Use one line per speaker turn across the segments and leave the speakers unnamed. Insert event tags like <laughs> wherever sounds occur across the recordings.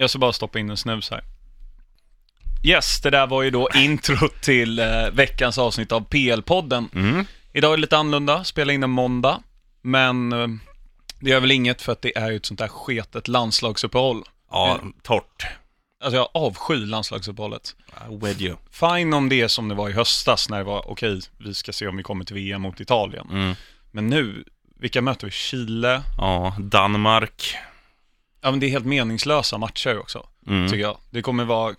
Jag ska bara stoppa in en snus här. Yes, det där var ju då <laughs> intro till eh, veckans avsnitt av PL-podden.
Mm.
Idag är det lite annorlunda, spelar in en måndag, men eh, det gör väl inget för att det är ju ett sånt där sketet landslagsuppehåll.
Ja, torrt.
Alltså jag avskyr landslagsuppehållet.
With you.
Fine om det är som det var i höstas när det var okej, vi ska se om vi kommer till VM mot Italien.
Mm.
Men nu, vilka möter vi? Chile?
Ja, Danmark.
Ja men det är helt meningslösa matcher också,
Mm.
tycker jag. Det kommer vara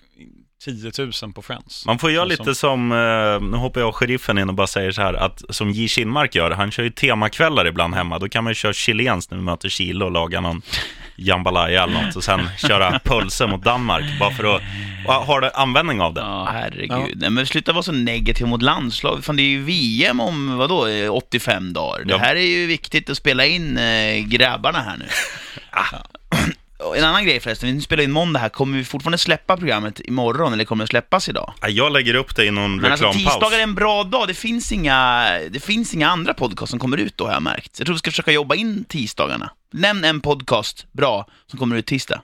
10 000 på Friends.
Man får göra lite som, eh, nu hoppar jag sheriffen in och bara säger så här, att som J. Kinmark gör, han kör ju temakvällar ibland hemma, då kan man ju köra chilenskt när vi möter Chile och laga någon jambalaya eller något och sen <laughs> köra pulser mot Danmark, bara för att det användning av det.
Ja, herregud.
Ja.
Nej, men sluta vara så negativ mot landslag. Fan, det är ju VM om, vadå, eh, 85 dagar. Det
Ja.
här är ju viktigt att spela in eh, grabbarna här nu. <laughs> Ah. En annan grej förresten, vi spelar in måndag här. Kommer vi fortfarande släppa programmet imorgon eller kommer det släppas idag?
Ja, Jag lägger upp det i någon
Men alltså
reklampaus.
tisdagar är en bra dag. Det finns inga, det finns inga andra podcast som kommer ut då har jag märkt. Jag tror vi ska försöka jobba in tisdagarna. Nämn en podcast, bra, som kommer ut tisdag.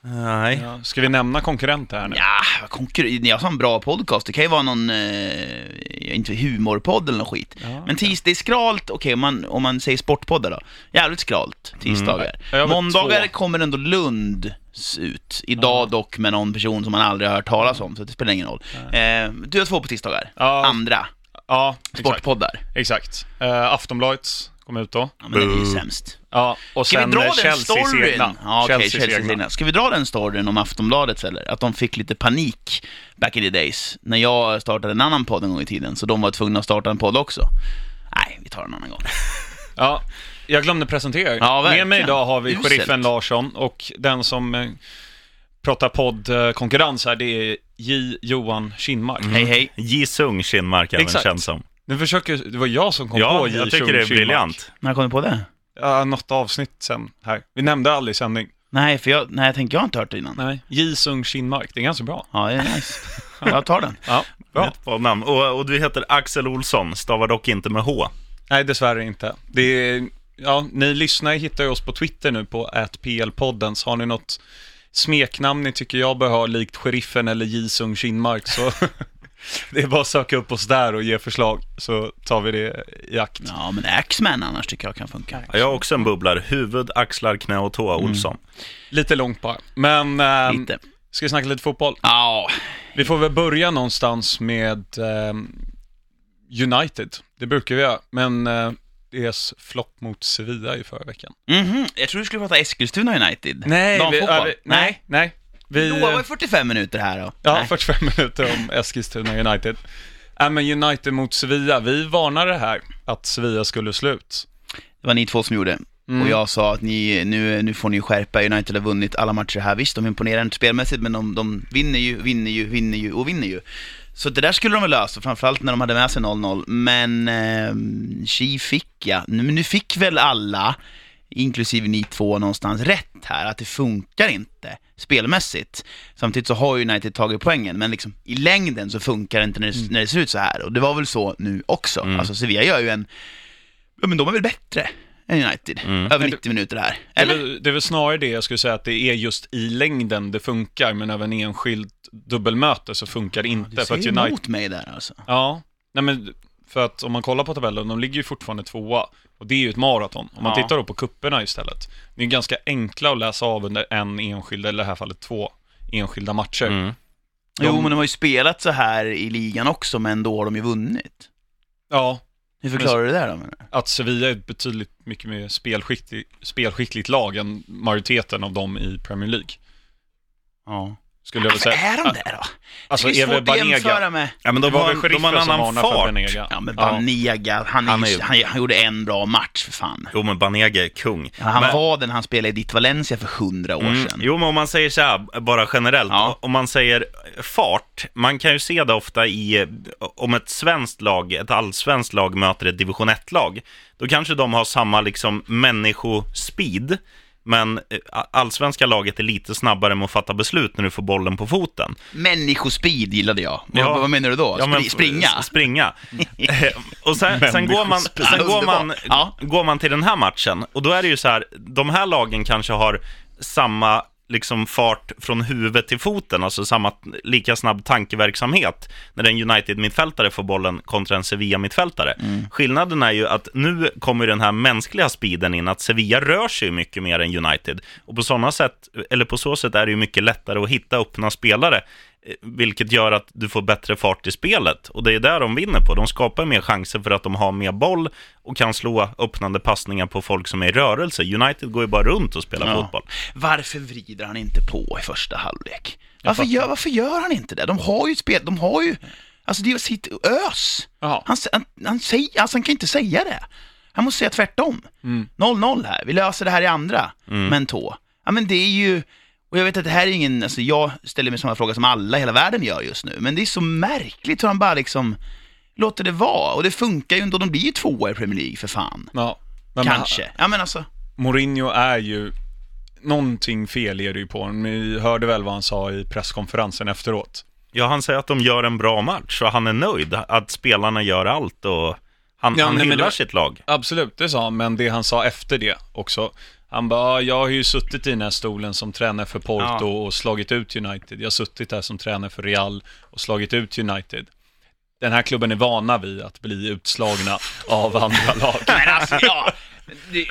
Nej.
Ja, ska vi nämna konkurrenter här nu?
Ja, konkur- jag sa en bra podcast. Det kan ju vara någon, eh, inte humorpodd eller något skit.
Ja,
Men tis, det är skralt, okej om, man, om man säger sportpoddar då. Jävligt skralt, tisdagar.
Mm. Har
Måndagar
två.
kommer ändå Lund ut. Idag dock med någon person som man aldrig har hört talas om, så det spelar ingen roll. Eh, du har två på tisdagar.
Ja.
Andra
Ja, exakt.
sportpoddar.
exakt. Uh, Aftonbladet kom ut då.
Ja, men den är ju sämst.
Ja, och
Ska
sen
vi dra
eh,
den storyn? Ja. Ska vi dra den storyn om Aftonbladets eller? Att de fick lite panik back in the days. När jag startade en annan podd en gång i tiden, så de var tvungna att starta en podd också. Nej, vi tar en annan gång. <laughs>
Ja, jag glömde presentera er.
Ja,
Med mig idag har vi
Uselt.
sheriffen Larsson och den som eh, pratar poddkonkurrens här, det är J. Johan Kinmark.
Hej, hej.
Ji Sung Kinmark även
Exakt.
känd som.
Nu försöker, det var jag som kom
Ja,
på J.
jag tycker det är
Kinmark.
briljant.
När kom du på det?
Ja, något avsnitt sen här. Vi nämnde aldrig i sändning.
Nej, för jag, nej, jag tänker jag har inte hört det innan.
Nej. J. Sung Kinmark, det är ganska bra.
Ja, det är nice. Jag tar den. <laughs>
Ja, bra.
Ett bra namn. Och, och du heter Axel Olsson, stavar dock inte med H.
Nej, dessvärre inte. Det är, ja, ni lyssnare hittar ju oss på Twitter nu på @plpodden. Så har ni något smeknamn ni tycker jag bör ha, likt sheriffen eller J. Sung Kinmark, så <laughs> det är bara att söka upp oss där och ge förslag, så tar vi det i akt.
Ja, men Axman annars tycker jag kan funka.
Ja, jag har också en bubblare. Huvud, axlar, knä och tå, Olsson.
Lite långt bara. Men, ehm,
Lite.
ska vi snacka lite fotboll?
Ja,
Vi får väl börja någonstans med ehm, United. Det brukar vi göra, men uh, deras flopp mot Sevilla i förra veckan.
mhm. Jag tror du skulle prata Eskilstuna United.
vi,
Damfotboll.
ja, vi, nej, nej. Vi,
Då var det 45 minuter här då.
Ja,
Nej.
45 minuter om <laughs> Eskilstuna United. Äh, men United mot Sevilla, vi varnade här att Sevilla skulle slut.
Det var ni två som gjorde.
Mm.
Och jag sa att ni, nu, nu får ni skärpa. United har vunnit alla matcher här. Visst, de imponerar inte spelmässigt, men de, de vinner ju, vinner ju, vinner ju och vinner ju. Så det där skulle de väl lösa, framförallt när de hade med sig 0-0. Men eh, Chi fick ja. Nu, nu fick väl alla, inklusive ni två någonstans, rätt här. Att det funkar inte spelmässigt. Samtidigt så har ju United tagit poängen, men liksom i längden så funkar det inte när det, när det ser ut så här. Och det var väl så nu också.
Mm.
Alltså Sevilla gör ju en, ja men de är väl bättre än United.
Mm.
Över 90 minuter här.
Det är,
Eller?
väl, det är väl snarare det jag skulle säga att det är just i längden det funkar, men över en enskild dubbelmöte så funkar det inte.
Du
för
säger
att United,
emot mig där alltså.
ja, nej men för att om man kollar på tabellen, de ligger ju fortfarande tvåa. Och det är ju ett maraton. Om man
Ja.
tittar då på kupperna istället. Det är ganska enkla att läsa av under en enskild, eller i det här fallet två enskilda matcher.
Mm.
De-
Jo, men de har ju spelat så här i ligan också, men då har de ju vunnit.
Ja,
Hur förklarar du det där då? menar
att Sevilla är ett betydligt mycket mer spelskickligt, spelskickligt lag än majoriteten av dem i Premier League.
Ja.
Skulle jag vilja säga.
är de där då?
Alltså,
det är svårt att jämföra
Banega.
med.
Ja, men
Det
de
var väl
de har en annan fart.
Banega.
Ja, men. Banega, han,
Han är
ju- han, han gjorde en bra match för fan.
Jo, men Banega är kung.
Ja, han
men,
var den han spelade i ditt Valencia för hundra år
Mm,
sedan.
jo, men om man säger så här, bara generellt,
Ja.
om man säger fart, man kan ju se det ofta i, om ett svenskt lag, ett allsvenskt lag möter ett division 1-lag, då kanske de har samma liksom människospeed, men eh, allsvenska laget är lite snabbare med att fatta beslut när du får bollen på foten.
Människospeed gillade jag.
Ja.
Vad, vad menar du då?
Ja, men-
Spri- springa?
Springa. <laughs> Eh, och sen, sen, går man, sen går, man,
Underbart. Ja.
går man till den här matchen, och då är det ju så här, de här lagen kanske har samma liksom fart från huvud till foten, alltså samma, lika snabb tankeverksamhet när en United-mittfältare får bollen kontra en Sevilla-mittfältare. Skillnaden är ju att nu kommer den här mänskliga speeden in, att Sevilla rör sig mycket mer än United. Och på sådana sätt, eller på så sätt är det ju mycket lättare att hitta öppna spelare vilket gör att du får bättre fart i spelet. Och det är där de vinner på. De skapar mer chanser för att de har mer boll och kan slå öppnande passningar på folk som är i rörelse. United går ju bara runt och spelar
Ja.
fotboll.
Varför vrider han inte på i första halvlek? Varför gör, varför gör han inte det? De har ju spel, de har ju, alltså det är sitt ös. Han, han, han, säger, alltså han kan inte säga det. Han måste säga tvärtom. 0-0 här, vi löser det här i andra, men tå. Ja men det är ju, och jag vet att det här är ingen, alltså jag ställer mig samma fråga som alla i hela världen gör just nu, men det är så märkligt hur han bara liksom låter det vara. Och det funkar ju ändå, de blir ju tvåa i Premier League för fan.
Ja, men
Kanske. Ja men alltså,
Mourinho är ju, någonting fel är det ju på honom. Ni hörde väl vad han sa i presskonferensen efteråt?
Ja, han säger att de gör en bra match och han är nöjd att spelarna gör allt och han,
Ja,
han
nej, men
hyllar
det-
sitt lag.
Absolut, det sa han, men det han sa efter det också. Han bara, jag har ju suttit i den här stolen som tränare för Porto
Ja.
och slagit ut United. Jag har suttit där som tränare för Real och slagit ut United. Den här klubben är vana vid att bli utslagna av andra <laughs> lag.
Men alltså, ja. Det,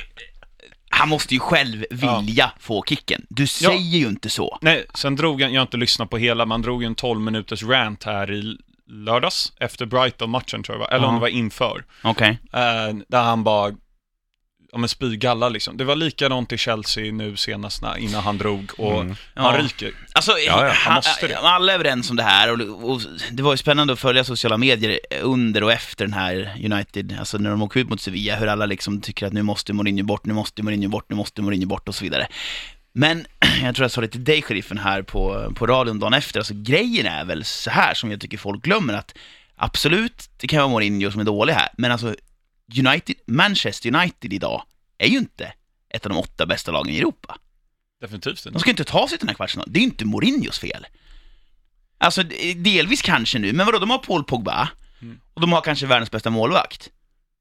han måste ju själv vilja få kicken. Du säger ju inte så.
Nej, sen drog han, jag har inte lyssnat på hela, man drog ju en 12 minuters rant här i lördags efter Brighton-matchen tror jag eller om
Ja.
det var inför.
Okej.
Eh, där han bara, ja men spygalla liksom. Det var likadant i Chelsea nu senast när, innan han drog och han
Ja.
ryker.
Alltså,
ja, han
han,
måste det.
alla är överens om det här och, och det var ju spännande att följa sociala medier under och efter den här United, alltså när de åker ut mot Sevilla, hur alla liksom tycker att nu måste Mourinho bort, nu måste Mourinho bort, nu måste Mourinho bort och så vidare. Men <clears throat> jag tror jag sa det till dig, sheriffen, här på, på radion dagen efter, alltså grejen är väl så här som jag tycker folk glömmer att absolut, det kan vara Mourinho som är dålig här, men alltså United, Manchester United idag är ju inte ett av de åtta bästa lagen i Europa.
Definitivt
De
inte.
ska inte ta sig till den här kvartsfinalen. Det är ju inte Mourinhos fel. Alltså, delvis kanske nu, men vadå, de har Paul Pogba och de har kanske världens bästa målvakt.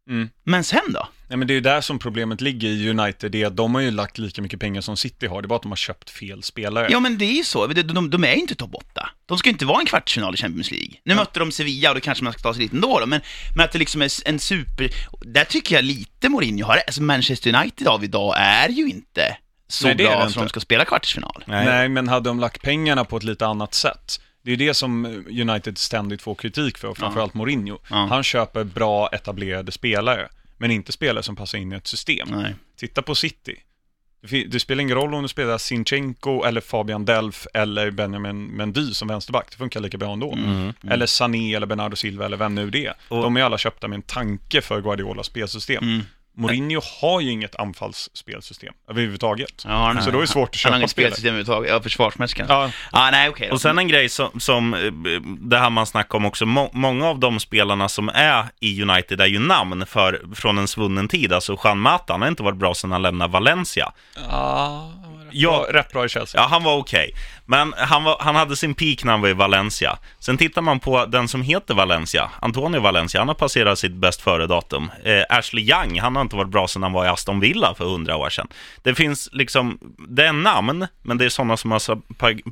Mm.
Men sen då?
Nej men det är ju där som problemet ligger i United, det är att de har ju lagt lika mycket pengar som City har, det är bara att de har köpt fel spelare.
Ja, men det är ju så. De, de, de är ju inte topp 8. De ska ju inte vara en kvartsfinal i Champions League. Nu mötte de Sevilla och då kanske man ska ta sig dit ändå då, men, men att det liksom är en super... Där tycker jag lite Mourinho har Alltså Manchester United av idag är ju inte så
Nej,
bra som de ska spela kvartsfinal.
Nej. men hade de lagt pengarna på ett lite annat sätt. Det är det som United ständigt får kritik för, och framförallt Mourinho.
Ja.
Han köper bra etablerade spelare, men inte spelare som passar in i ett system.
Nej.
Titta på City. Det spelar ingen roll om du spelar Sinchenko eller Fabian Delf eller Benjamin Mendy som vänsterback. Det funkar lika bra ändå.
Mm.
Eller Sané eller Bernardo Silva eller vem nu det är.
Och-
De är alla köpta med en tanke för Guardiolas spelsystem.
Mm.
Mourinho har ju inget anfallsspelsystem överhuvudtaget.
Ja, han-
så då är det svårt att
Han har
köpa
inget
spelare.
spelsystem överhuvudtaget. Ja, försvarsmässigt kanske.
Ja,
Ah, nej, då.
Och sen en grej som, som eh, det här man snackar om också, må, många av de spelarna som är i United är ju namn för, från en svunnen tid. Alltså Juan Mata, han har inte varit bra sedan han lämnade Valencia.
ja,
Ja.
rätt bra i Chelsea.
Ja, han var okej. Men han, var, han hade sin peak när han var i Valencia. Sen tittar man på den som heter Valencia, Antonio Valencia, han har passerat sitt bäst före-datum. Eh, Ashley Young, han har inte varit bra sedan han var i Aston Villa för hundra år sedan. Det finns liksom, det är namn, men det är sådana som har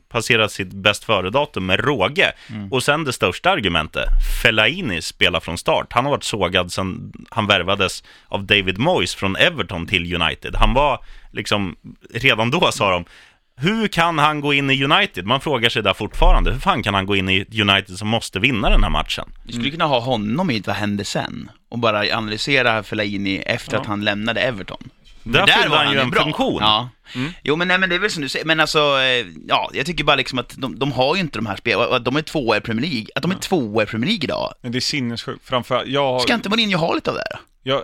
passerat sitt bäst före-datum med råge. Och sen det största argumentet, Fellaini spelar från start. Han har varit sågad sedan han värvades av David Moyes från Everton till United. Han var liksom, redan då sa de, hur kan han gå in i United? Man frågar sig där fortfarande. Hur fan kan han gå in i United som måste vinna den här matchen?
Vi skulle kunna ha honom i Vad hände sen? Och bara analysera Fellaini efter
Ja.
att han lämnade Everton.
Där
För
fyllde han ju en
bra.
funktion.
Ja. Jo men nej men det är väl som du säger, men alltså, eh, ja, jag tycker bara liksom att de, de har ju inte de här och att de är tvåa i Premier League, att de är tvåa i Premier League idag.
Men det är sinnessjukt. Framförallt, jag...
Ska inte Mourinho ha lite av det här?
Jag...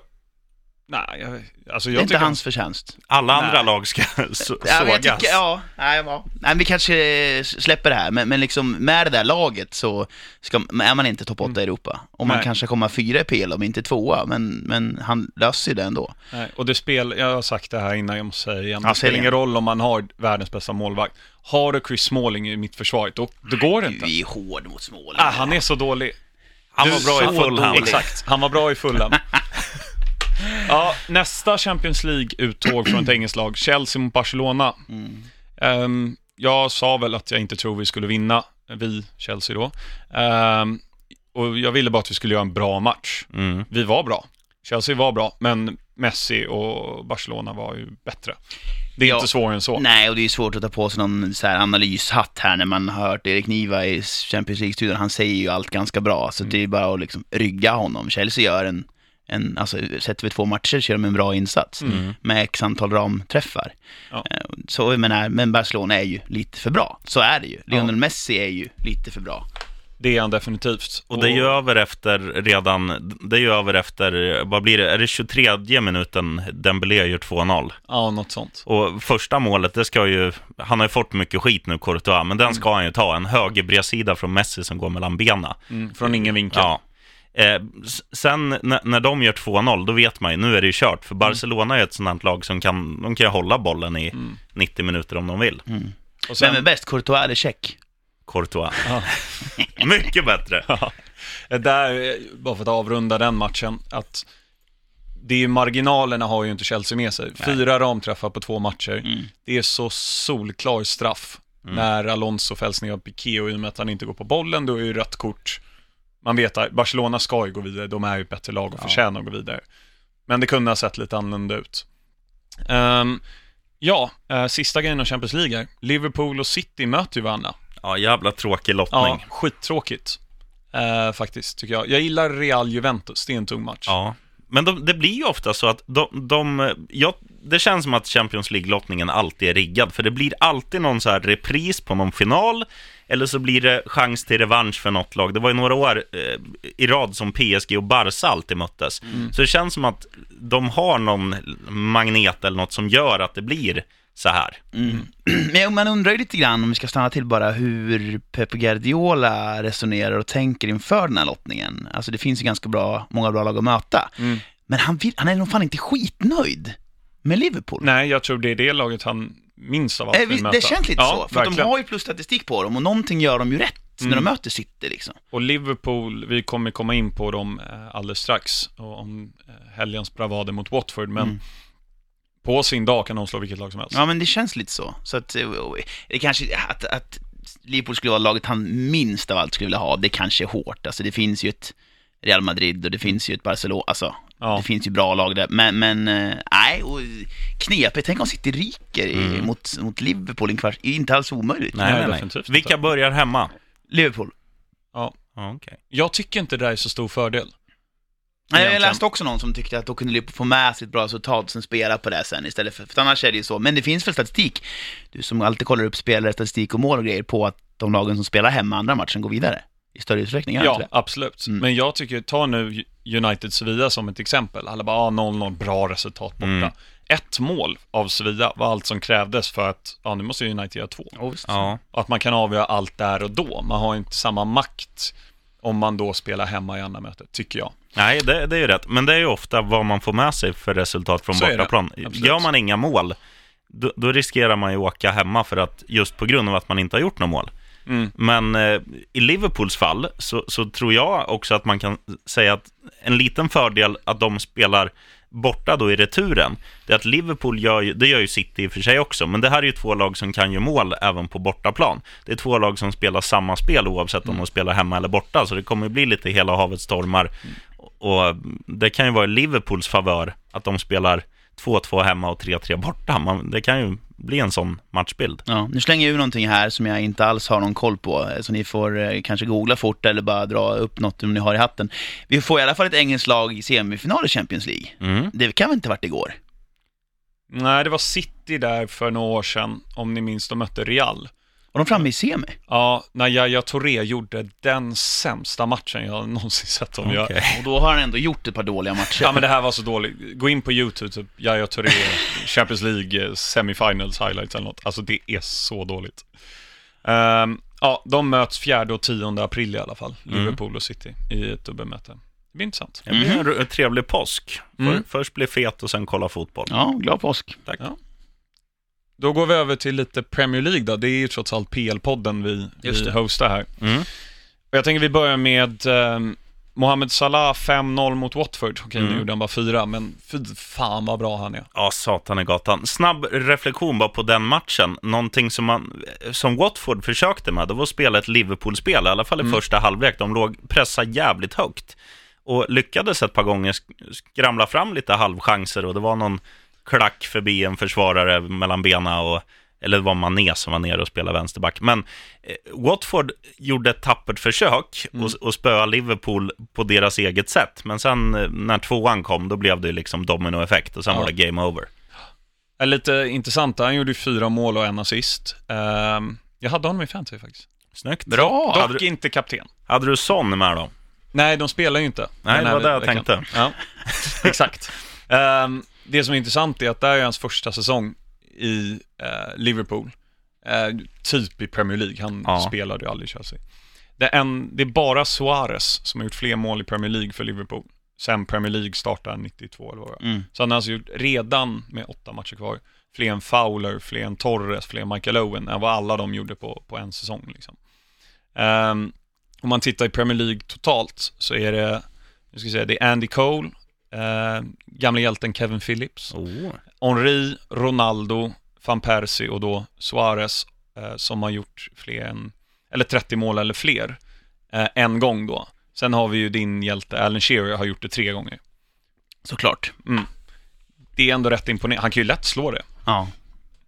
Nej, jag... Alltså
Det
jag
är inte hans förtjänst.
Alla andra
Nej.
lag ska så-
Ja,
sågas.
tycker, ja, nej, ja. nej, vi kanske eh, släpper det här, men, men liksom med det där laget så ska, är man inte topp 8 i Europa. Och man
Nej.
kanske kommer fyra i PL, om inte tvåa, men, men han löser ju det ändå.
Nej, och det spel, jag har sagt det här innan, jag måste säga det igen. Det spelar ingen roll om man har världens bästa målvakt. Har du Chris Smalling i mittförsvaret, då, då går det inte.
Du är hård mot Småland.
Ah, han är så dålig.
Han
Du,
var bra i Fulham.
Exakt, han var bra i Fulham. <laughs> ja, nästa Champions League-uttåg från ett engelskt lag, Chelsea mot Barcelona. Ehm, jag sa väl att jag inte tror vi skulle vinna, vi, Chelsea då. Ehm, och jag ville bara att vi skulle göra en bra match.
Mm.
Vi var bra. Chelsea var bra, men Messi och Barcelona var ju bättre. Det är
Ja.
inte svårare än så.
Nej, och det är svårt att ta på sig någon så här analyshatt här när man har hört Erik Niva i Champions League-studion. Han säger ju allt ganska bra, så det är bara att liksom rygga honom. Chelsea gör en, en alltså sätter vi två matcher så gör de en bra insats med x antal ramträffar.
Ja.
Eh, Så jag menar, men Barcelona är ju lite för bra. Så är det ju. Lionel Messi är ju lite för bra.
Det är han definitivt.
Och det är ju över efter redan, det är ju över efter, vad blir det, är det 23 minuten Dembélé gör 2-0?
Ja, något sånt.
Och första målet, det ska ju, han har ju fått mycket skit nu, Courtois, men den ska han ju ta, en höger bredsida från Messi som går mellan benen.
Mm, från ingen vinkel.
Ja. Eh, sen när, när de gör 2-0, då vet man ju, nu är det ju kört. För Barcelona är ett sånt lag som kan, de kan ju hålla bollen i 90 minuter om de vill.
Och sen,
Vem är bäst? Courtois eller Check?
Courtois.
Ja. <laughs>
Mycket bättre. <laughs>
där, eh, bara för att avrunda den matchen, att det är marginalerna har ju inte Chelsea med sig. Fyra ramträffar på två matcher.
Mm.
Det är så solklar straff. När Alonso fälls ner av Piqué och i och med att han inte går på bollen, då är ju rött kort. Man vet att Barcelona ska ju gå vidare, de är ju ett bättre lag och förtjänar att gå vidare. Men det kunde ha sett lite annorlunda ut. Ehm, ja, eh, sista grejen om Champions League här. Liverpool och City möter ju varandra.
Ja, jävla tråkig lottning.
Ja, skittråkigt. Eh, faktiskt, tycker jag. Jag gillar Real Juventus, det är en tung match.
Ja, men de, det blir ju ofta så att de, de ja, det känns som att Champions League-lottningen alltid är riggad, för det blir alltid någon så här repris på någon final, eller så blir det chans till revansch för något lag. Det var ju några år eh, i rad som PSG och Barca alltid möttes. Så det känns som att de har någon magnet eller något som gör att det blir så här.
Mm. <clears throat> Men man undrar ju lite grann, om vi ska stanna till bara, hur Pep Guardiola resonerar och tänker inför den här lottningen. Alltså det finns ju ganska bra, många bra lag att möta.
Mm.
Men han, vill, han är nog fan inte skitnöjd med Liverpool.
Nej, jag tror det är det laget han minst av allt
Eh,
vill möta.
det känns lite
ja,
så, för att de
verkligen.
har ju plusstatistik på dem och någonting gör de ju rätt när de
Mm.
möter City liksom.
Och Liverpool, vi kommer komma in på dem eh, alldeles strax, och om eh, helgens bravader mot Watford, men
Mm.
på sin dag kan de slå vilket lag som helst.
Ja, men det känns lite så. Så att, eh, det kanske, att, att Liverpool skulle vara laget han minst av allt skulle vilja ha, det kanske är hårt. Alltså det finns ju ett Real Madrid och det finns ju ett Barcelona, alltså
Ja.
det finns ju bra lag där. Men, men eh, nej, och knepigt. Tänk om City ryker i,
Mm.
mot, mot Liverpool i en kvart, inte alls omöjligt.
Nej,
Nej,
nej, Vilka börjar hemma?
Liverpool.
Ja.
Ja, okej.
Jag tycker inte det där är så stor fördel.
Nej, jag läste också någon som tyckte att då kunde Liverpool få med sig ett bra resultat och sen spela på det sen istället för, för annars är det ju så. Men det finns väl statistik, du som alltid kollar upp spelare, statistik och mål och grejer på att de lagen som spelar hemma andra matchen går vidare i större utsträckning,
Ja, absolut.
Mm.
Men jag tycker, ta nu United Sevilla som ett exempel. Alla bara, ah, 0-0, bra resultat borta.
Mm.
Ett mål av Sevilla var allt som krävdes för att, ja nu måste ju United göra två.
Ja.
Och att man kan avgöra allt där och då. Man har inte samma makt om man då spelar hemma i andra mötet, tycker jag.
Nej, det, det är ju rätt. Men det är ju ofta vad man får med sig för resultat från
Så
bortaplan. Gör man inga mål, då, då riskerar man ju att åka hemma för att just på grund av att man inte har gjort några mål.
Mm.
Men eh, i Liverpools fall så, så tror jag också att man kan säga att en liten fördel att de spelar borta då i returen, det är att Liverpool gör ju, det gör ju City i och för sig också, men det här är ju två lag som kan göra mål även på bortaplan. Det är två lag som spelar samma spel oavsett om de spelar hemma eller borta, så det kommer ju bli lite hela havet stormar. Och det kan ju vara i Liverpools favör att de spelar 2-2 hemma och 3-3 borta. Man, det kan ju bli en sån matchbild.
Ja, nu slänger jag ur någonting här som jag inte alls har någon koll på, så ni får eh, kanske googla fort eller bara dra upp något om ni har i hatten. Vi får i alla fall ett engelskt lag i semifinal i Champions League.
Mm.
Det kan väl inte ha varit igår?
Nej, det var City där för några år sedan, om ni minns, de mötte Real.
Och de framme i semi?
Ja, när Yahya Touré gjorde den sämsta matchen jag någonsin sett dem göra.
Okej.
Och då har han ändå gjort ett par dåliga matcher.
Ja men det här var så dåligt. Gå in på YouTube, typ Yahya Touré, Champions League, eh, semifinals highlights eller något. Alltså det är så dåligt. Ehm, ja, de möts 4 och 10 april i alla fall,
Mm.
Liverpool och City, i ett dubbelmöte. Det blir intressant.
Det blir en trevlig påsk.
Mm.
För, först bli fet och sen kolla fotboll.
Ja, glad påsk.
Tack.
Ja. Då går vi över till lite Premier League då. Det är ju trots allt PL-podden vi,
Just
vi hostar här.
Mm.
Och jag tänker vi börjar med ehm, Mohamed Salah 5-0 mot Watford. Okej,
Mm.
nu gjorde han bara fyra, men fy fan vad bra han är.
Ja, satan i gatan. Snabb reflektion bara på den matchen. Någonting som, man, som Watford försökte med, det var att spela ett Liverpool-spel, i alla fall i
Mm.
första halvlek. De låg pressa jävligt högt och lyckades ett par gånger sk- skramla fram lite halvchanser och det var någon klack förbi en försvarare mellan benen och eller det var Mané som var nere och spelade vänsterback. Men eh, Watford gjorde ett tappert försök
Mm.
och, och spöa Liverpool på deras eget sätt. Men sen eh, när tvåan kom, då blev det liksom dominoeffekt och sen
Ja.
var det game over.
Är lite intressant, han gjorde fyra mål och en assist. Ehm, jag hade honom i fantasy faktiskt.
Snyggt.
Bra!
Dock
Hade du,
inte kapten.
hade du Son med då?
Nej, de spelar ju inte.
Nej, det var det jag
veckan.
tänkte.
Ja, <laughs> exakt. Ehm, det som är intressant är att det här är hans första säsong i eh, Liverpool. Eh, typ i Premier League, han
Ja.
spelade ju aldrig i Chelsea. Det är, en, det är bara Suarez som har gjort fler mål i Premier League för Liverpool. Sen Premier League startade 92 eller vad det.
Mm.
Så han har alltså gjort, redan med åtta matcher kvar, fler än Fowler, fler än Torres, fler än Michael Owen, än vad alla de gjorde på, på en säsong. Liksom. Ehm, om man tittar i Premier League totalt så är det, nu ska jag säga, det är Andy Cole, eh, gamla hjälten Kevin Phillips,
Oh.
Henri, Ronaldo, van Persie och då Suarez eh, som har gjort fler än, eller 30 mål eller fler, eh, en gång då. Sen har vi ju din hjälte Alan Shearer har gjort det tre gånger.
Såklart.
Det är ändå rätt imponerande. Han kan ju lätt slå det.
Ja.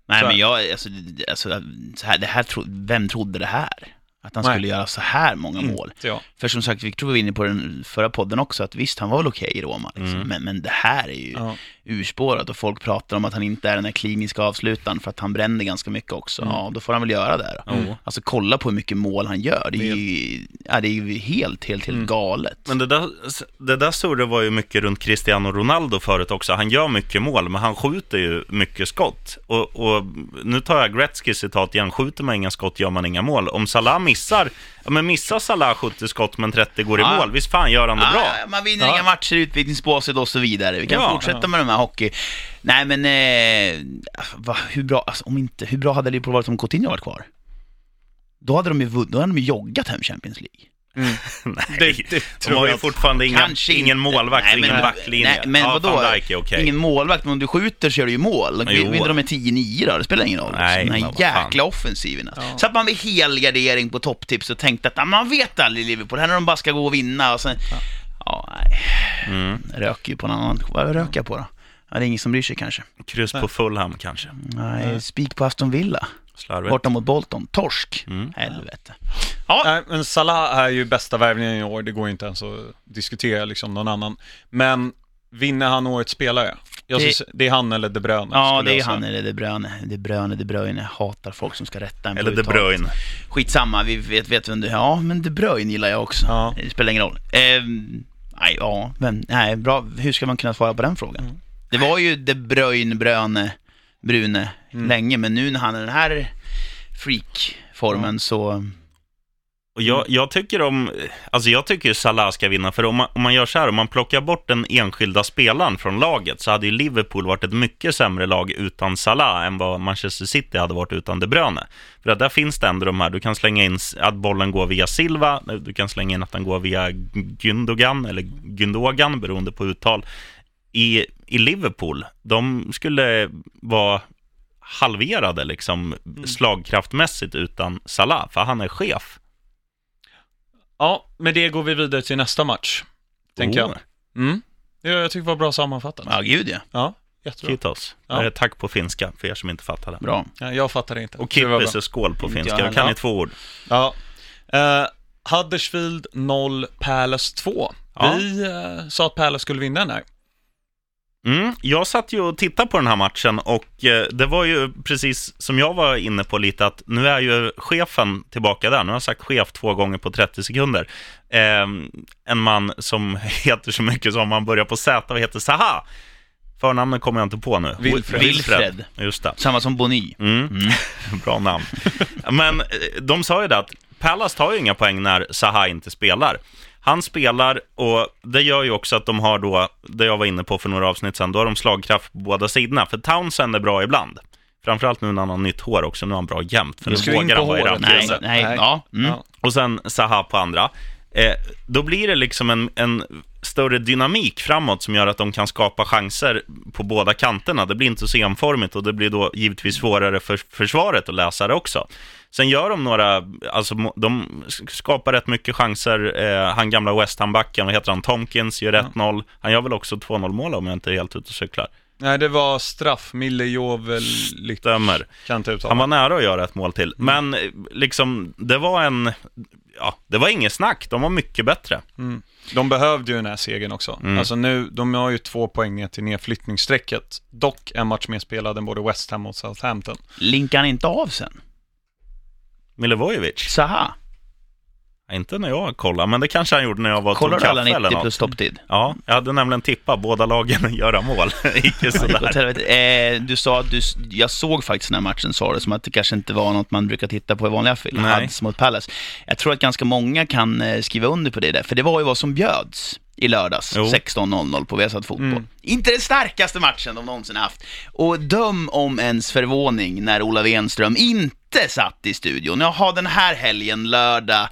Nej
Så-
men jag, alltså, alltså så här, det här tro, vem trodde det här? Att han
Nej.
skulle göra så här många mål.
Inte jag.
För som sagt, vi tror vi var inne på den förra podden också, att visst, han var väl okej i Roma, liksom.
Mm.
men, men det här är ju
Ja.
urspårat och folk pratar om att han inte är den här kliniska avslutaren för att han bränner ganska mycket också.
Mm.
Ja, då får han väl göra det då.
Mm.
Alltså kolla på hur mycket mål han gör, det är ju, ja, det är ju helt, helt, helt
Mm.
galet.
Men det där, det där surret var ju mycket runt Cristiano Ronaldo förut också. Han gör mycket mål, men han skjuter ju mycket skott. Och, och nu tar jag Gretzky citat igen, skjuter man inga skott gör man inga mål. Om Salah missar, ja men missar Salah 70 skott men 30 går i
Ja.
mål, visst fan gör han det bra?
Ja, man vinner
Ja.
inga matcher i utvisningsbåset och så vidare. Vi kan
Ja,
fortsätta
ja.
med de här hockey... Nej men, eh, va, hur bra, alltså, om inte, hur bra hade Liverpool varit om Coutinho varit kvar? Då hade de ju, vunn- då hade de ju joggat hem Champions League. <laughs>
Nej,
Det- det
de har ju fortfarande inga,
Kanske
ingen målvakt
Nej, men-
ingen backlinje.
nej, men
ja,
vadå?
Okej.
Ingen målvakt, men om du skjuter så gör du ju mål. Vinner de med 10-9 då? Det spelar ingen roll.
Nej,
den här jäkla offensiven. Alltså.
Ja.
Så att man vid helgardering på topptips och tänkte att man vet aldrig Liverpool, här när de bara ska gå och vinna och sen... Ja, nej.
Mm.
Röker ju på en annan... Vad röker jag på då? Ja, det är ingen som bryr sig kanske.
Kryss på Fulham kanske.
Nej, spik på Aston Villa.
Slarvigt.
Borta mot Bolton. Torsk.
Mm.
Helvete.
Nej, men Salah är ju bästa värvningen i år, det går inte ens att diskutera liksom någon annan. Men vinner han årets spelare? Jag
Det-
det, det är han eller De Bruyne.
Ja, det är han eller De Bruyne. De Bruyne, De Bruyne. Hatar folk som ska rätta en
Eller De. Bruyne.
Skitsamma, vi vet, vet vem du Ja, men De Bruyne gillar jag också.
Ja.
Det spelar ingen roll. Ehm, nej, ja, men nej, bra. Hur ska man kunna svara på den frågan?
Mm.
Det var ju De Bruyne, Bröne, Brune
Mm.
länge, men nu när han är den här freak-formen så...
Och jag, jag tycker om, alltså jag tycker ju Salah ska vinna, för om man, om man gör så här, om man plockar bort den enskilda spelaren från laget, så hade ju Liverpool varit ett mycket sämre lag utan Salah än vad Manchester City hade varit utan De Bruyne. För att där finns det ändå de här, du kan slänga in att bollen går via Silva, du kan slänga in att den går via Gündogan, eller Gündogan, beroende på uttal. I, I Liverpool, de skulle vara halverade liksom slagkraftmässigt utan Salah, för han är chef.
Ja, med det går vi vidare till nästa match, tänker
Oh.
jag. Mm. Ja, jag tycker det var bra sammanfattat.
Ja, gud ja.
Ja, jättebra.
Kitos.
Ja.
Eh, Tack på finska, för er som inte fattar det.
Bra.
Ja, jag fattar det inte.
Och kippis är skål på finska.
jag
kan i två ord.
Ja. Uh, Huddersfield 0, Palace 2.
Ja.
Vi eh, sa att Palace skulle vinna den här.
Mm, jag satt ju och tittade på den här matchen och eh, det var ju precis som jag var inne på lite att nu är ju chefen tillbaka där. Nu har jag sagt chef två gånger på 30 sekunder. Eh, en man som <laughs> heter så mycket som han börjar på Z och heter Saha. Förnamnet kommer jag inte på nu.
Wilfred.
Wilfred.
Just det.
Samma som Boni.
Mm. <laughs> Bra namn. Men eh, de sa ju det att Palace tar ju inga poäng när Zaha inte spelar. Han spelar och det gör ju också att de har då, det jag var inne på för några avsnitt sedan, då har de slagkraft på båda sidorna. För Townsend är bra ibland. Framförallt nu när han har nytt hår också, nu är han bra jämt. För nu
in
vågar han vara i
håret.
Nej, nej,
Nej.
ja. Mm.
Ja.
Och sen Zaha på andra. Eh, då blir det liksom en, en större dynamik framåt som gör att de kan skapa chanser på båda kanterna. Det blir inte så enformigt och det blir då givetvis svårare för försvaret att läsa det också. Sen gör de några, alltså de skapar rätt mycket chanser. Eh, han gamla West Ham-backen, vad heter han, Tomkins gör 1-0. Han gör väl också 2-0 mål om jag inte är helt ute och cyklar.
Nej, det var straff. Mille Jovel
Stämmer.
Kan.
Han var nära att göra ett mål till. Men eh, liksom, det var en, ja, det var inget snack. De var mycket bättre.
Mm. De behövde ju den här segern också.
Mm.
Alltså nu, de har ju två poäng ner till nedflyttningsstrecket. Dock en match mer spelad än både West Ham och Southampton.
Linkar han inte av sen?
Milovojevic?
Saha?
Inte när jag kollade, men det kanske han gjorde när jag var och
Kollar
tog
du alla
kaffe eller
90
något.
plus topptid?
Ja, jag hade nämligen tippat båda lagen göra mål. <laughs> Icke sådär.
eh, du sa att du, jag såg faktiskt den här matchen sa du, som att det kanske inte var något man brukar titta på i vanliga film. Hads mot Palace. Jag tror att ganska många kan eh, skriva under på det där, för det var ju vad som bjöds i lördags,
Jo.
16.00 på Viasat Fotboll.
Mm.
Inte den starkaste matchen de någonsin haft. Och döm om ens förvåning när Ola Wenström inte satt i studion. Jaha, den här helgen, lördag,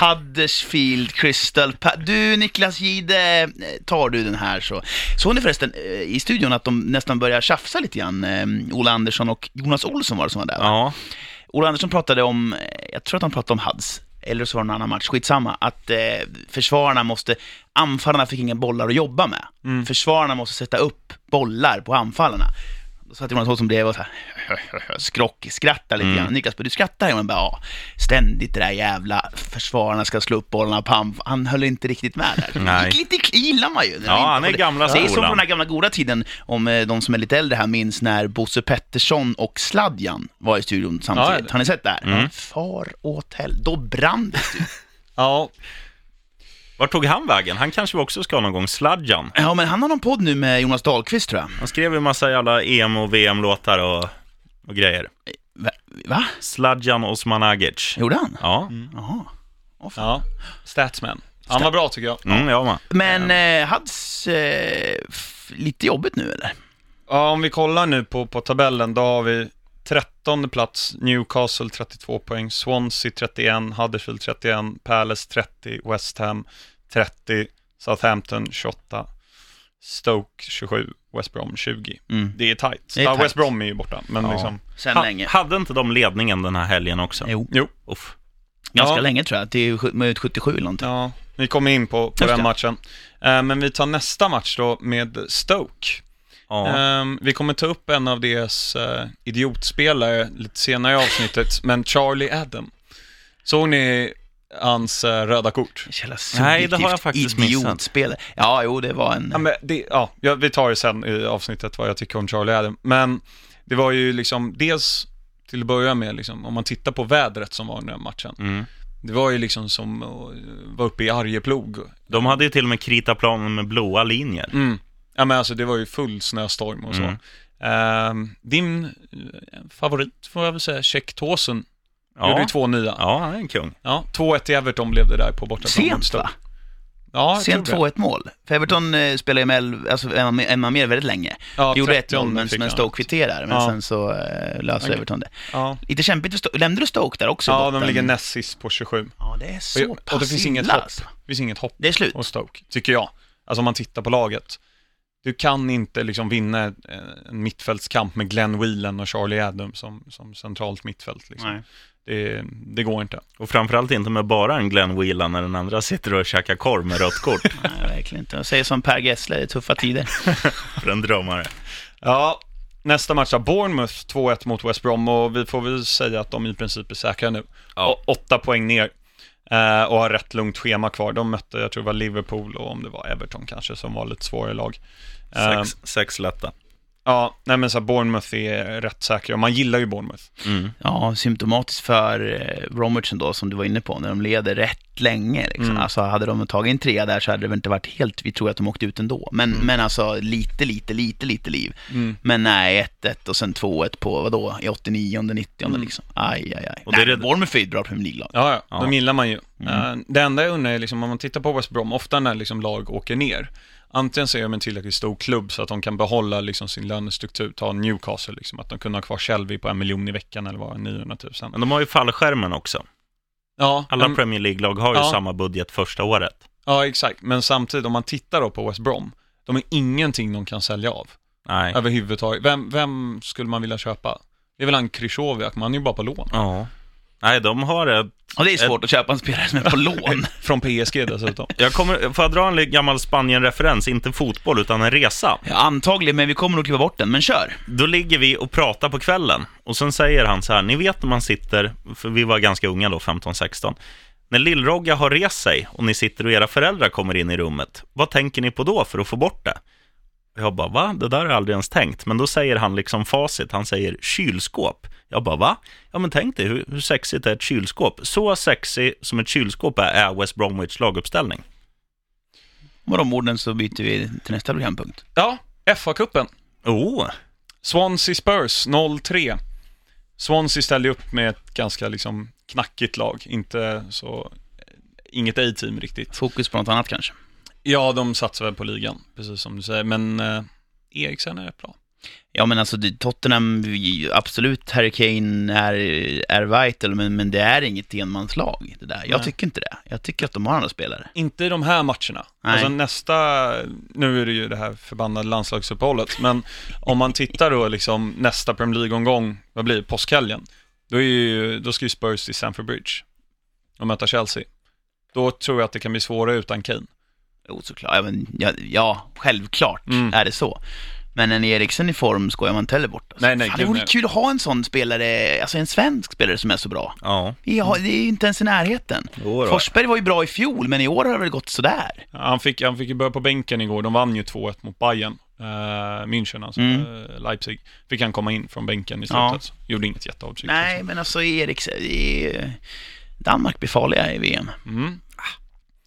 Huddersfield, Crystal Pa- Du Niklas Gide, tar du den här så. Såg ni förresten eh, i studion att de nästan börjar tjafsa lite grann? Eh, Ola Andersson och Jonas Olsson var det som var där. va?
Ja,
Ola Andersson pratade om, eh, jag tror att han pratade om Hads, eller så var det en annan match, skitsamma, att eh, försvararna måste, anfallarna fick inga bollar att jobba med.
Mm.
Försvararna måste sätta upp bollar på anfallarna. Då satt Jonas Olsson bredvid och så här, <laughs> skrock, skrattade lite
Mm.
grann. Niklas, du skrattar? Och bara, ja, ständigt det där jävla försvararna ska slå upp bollarna på anf- Han höll inte riktigt med där.
Nej.
Lite, lite gillar man ju.
Ja, han är gamla
Det är som
skolan.
på den här gamla goda tiden, om eh, de som är lite äldre här minns när Bosse Pettersson och Sladjan var i studion samtidigt.
Ja,
Har ni sett det här?
Mm.
Far åt helvete. Då brann det. <laughs>
Ja,
vart tog han vägen? Han kanske vi också ska någon gång. Sladjan.
Ja, men han har någon podd nu med Jonas Dahlqvist tror jag.
Han skrev ju massa jävla EM och VM-låtar och, och grejer.
Va? Va?
Sladjan Osmanagic.
Gjorde han?
Ja,
Jaha. Åh, fan.
ja. Statsman. Han var bra tycker jag.
mm, jag med.
Men eh, Hads eh, f- lite jobbigt nu eller?
Ja, om vi kollar nu på, på tabellen, då har vi 13 plats, Newcastle 32 poäng, Swansea 31, Huddersfield 31, Palace 30, West Ham 30, Southampton 28, Stoke 27, West Brom 20.
Mm.
Det är tight.
Det är
ja,
tight.
West Brom är ju borta, men
Ja.
liksom,
Sen
Ha,
länge.
hade inte de ledningen den här helgen också?
Jo,
jo.
Uff.
ganska
Ja.
länge tror jag. Till minut 77 eller någonting.
Ja, vi kommer in på, på
Just
den
det.
matchen. Eh, men vi tar nästa match då med Stoke.
Ja.
Ehm, vi kommer ta upp en av deras uh, idiotspelare lite senare i avsnittet, <laughs> men Charlie Adam. Såg ni hans eh, röda kort?
Nej, det har jag faktiskt missat.
idiotspelare. Ja, jo, det var en...
Ja, men det, ja, ja, vi tar det sen i avsnittet vad jag tycker om Charlie Adam. Men det var ju liksom, dels till att börja med, liksom, om man tittar på vädret som var i den här matchen.
Mm.
Det var ju liksom som att vara uppe i Arjeplog.
De hade ju till och med kritat planen med blåa linjer.
Mm. Ja men alltså det var ju full snöstorm och så.
Mm.
Ehm, din eh, favorit får jag väl säga, Check Tåsen, gjorde
Ja.
ju två nya.
ja, han är en kung.
Ja, 2-1 till Everton blev det där på bortaplan
Sent va?
Ja,
Sent
tror det.
2-1 mål. För Everton eh, spelade ju med alltså, en, en man mer väldigt länge.
Ja,
Gjorde
30
1-0 men, men. Stoke kvitterade, men
Ja.
sen så eh, löste
Okej.
Everton det.
Ja,
Lite kämpigt för Stoke. Lämnade du Stoke där också? i
ja
botten?
de ligger näst sist på 27.
Ja, det är så
Och,
pass
och det finns inget
illa,
hopp.
alltså.
Det finns inget hopp
Det är slut.
Stoke, tycker jag. Alltså om man tittar på laget. Du kan inte liksom vinna eh, en mittfältskamp med Glenn Whelan och Charlie Adam som, som centralt mittfält. Liksom. Det, det går inte.
Och framförallt inte med bara en Glenn Whelan när den andra sitter och käkar korv med rött kort <laughs>
Nej, verkligen inte. Jag säger som Per Gessle, det är tuffa tider. <laughs>
för en drömmare.
Ja, nästa match då. Bournemouth 2-1 mot West Brom och vi får väl säga att de i princip är säkra nu.
Ja.
Och åtta poäng ner. Eh, och har rätt lugnt schema kvar. De mötte, jag tror det var Liverpool och om det var Everton kanske, som var lite svårare lag.
Sex, sex lätta.
ja, nej men så här, Bournemouth är rätt säkra och man gillar ju Bournemouth.
Mm.
Ja, symptomatiskt för eh, Bromwich då, som du var inne på, när de leder rätt länge. Liksom.
Mm.
Alltså, hade de tagit en trea där så hade det väl inte varit helt, vi tror att de åkte ut ändå. Men, men alltså lite, lite, lite, lite liv.
Mm.
Men nej, 1-1 och sen 2-1 på, vadå, i 89 90
Mm.
liksom. Aj, aj, aj.
Och det är
nej,
det-
Bournemouth är ett bra Premier League-lag.
Ja, ja,
Ja.
de gillar man ju.
Mm.
Eh, det enda jag undrar är liksom, om man tittar på West Brom, ofta när liksom lag åker ner, antingen så är de en tillräckligt stor klubb så att de kan behålla liksom sin lönestruktur, ta Newcastle, liksom, att de kunde ha kvar Shelby på en miljon i veckan eller vad, 900 000.
Men de har ju fallskärmen också.
Ja,
Alla
men,
Premier League-lag har ju
Ja.
samma budget första året.
ja, exakt. Men samtidigt, om man tittar då på West Brom, de är ingenting de kan sälja av
Nej.
överhuvudtaget. Vem, vem skulle man vilja köpa? Det är väl han Krychowiak, men han är ju bara på lån.
Ja. Nej, de har ett...
Och det är svårt att köpa en spelare som är på <laughs> lån.
Från PSG dessutom.
Jag kommer, får jag dra en gammal Spanien-referens? Inte fotboll, utan en resa.
Ja, antagligen, men vi kommer nog kliva bort den, men kör.
Då ligger vi och pratar på kvällen och sen säger han så här, ni vet när man sitter, för vi var ganska unga då, 15-16, när Lillrogga har rest sig och ni sitter och era föräldrar kommer in i rummet, vad tänker ni på då för att få bort det? Jag bara, va? Det där har jag aldrig ens tänkt. Men då säger han liksom facit, han säger kylskåp. Jag bara, va? Ja men tänk dig, hur, hur sexigt är ett kylskåp? Så sexy som ett kylskåp är, är West Bromwich laguppställning.
Med de orden så byter vi till nästa programpunkt.
Ja, FA-cupen.
Oh,
Swansea Spurs 0-3. Swansea ställde upp med ett ganska liksom knackigt lag, inte så, inget A-team riktigt.
Fokus på något annat kanske.
Ja, de satsar väl på ligan, precis som du säger, men eh, Eriksen är rätt bra.
Ja men alltså Tottenham, absolut Harry Kane är, är vital, men, men det är inget enmanslag det där. Jag
Nej.
tycker inte det. Jag tycker att de har andra spelare.
Inte i de här matcherna.
Nej.
Alltså nästa, nu är det ju det här förbannade landslagsuppehållet, men om man tittar då liksom nästa Premier League-omgång, vad blir det, påskhelgen, då, är ju, då ska ju Spurs till Stamford Bridge och möta Chelsea. Då tror jag att det kan bli svårare utan Kane.
Jo, såklart. Ja, men, ja, ja självklart
Mm.
är det så. Men en Eriksen i form skojar man inte heller bort. Alltså.
Nej, nej,
Fan, det vore kul att ha en sån spelare, alltså en svensk spelare som är så bra.
ja.
Har, det är ju inte ens i närheten.
Då.
Forsberg var ju bra i fjol, men i år har det väl gått sådär.
Han fick, han fick ju börja på bänken igår, de vann ju 2-1 mot Bayern. Uh, München alltså,
Mm.
eh, Leipzig. Fick han komma in från bänken i
Ja.
slutet. Gjorde inget jätteavtryck.
Nej,
liksom.
men alltså Eriksen. Danmark blir farliga i VM.
Mm.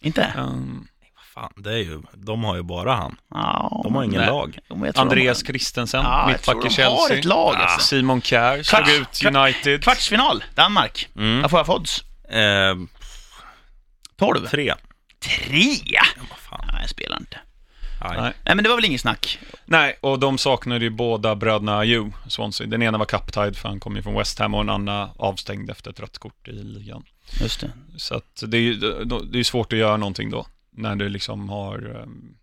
Inte?
Um,
Fan, det är ju, de har ju bara han.
Ja,
De har ingen
Nej.
lag.
Jo,
Andreas
de
Christensen,
Ja, jag
mittback i Chelsea.
har ett lag, alltså.
Simon Kjær slog ut United.
Kvartsfinal, Danmark.
Mm.
Vad får jag för odds?
Eh,
12?
tre.
Tre?
Ja, vad fan.
Nej, jag spelar inte.
Aj.
Nej.
Nej, men det var väl inget snack.
Nej, och de saknade ju båda bröderna Ayew, Swansea. Den ena var kaptide för han kom ju från West Ham och den andra avstängd efter ett rött kort i ligan.
Just det.
Så att det är ju det är svårt att göra någonting då, när du liksom har um,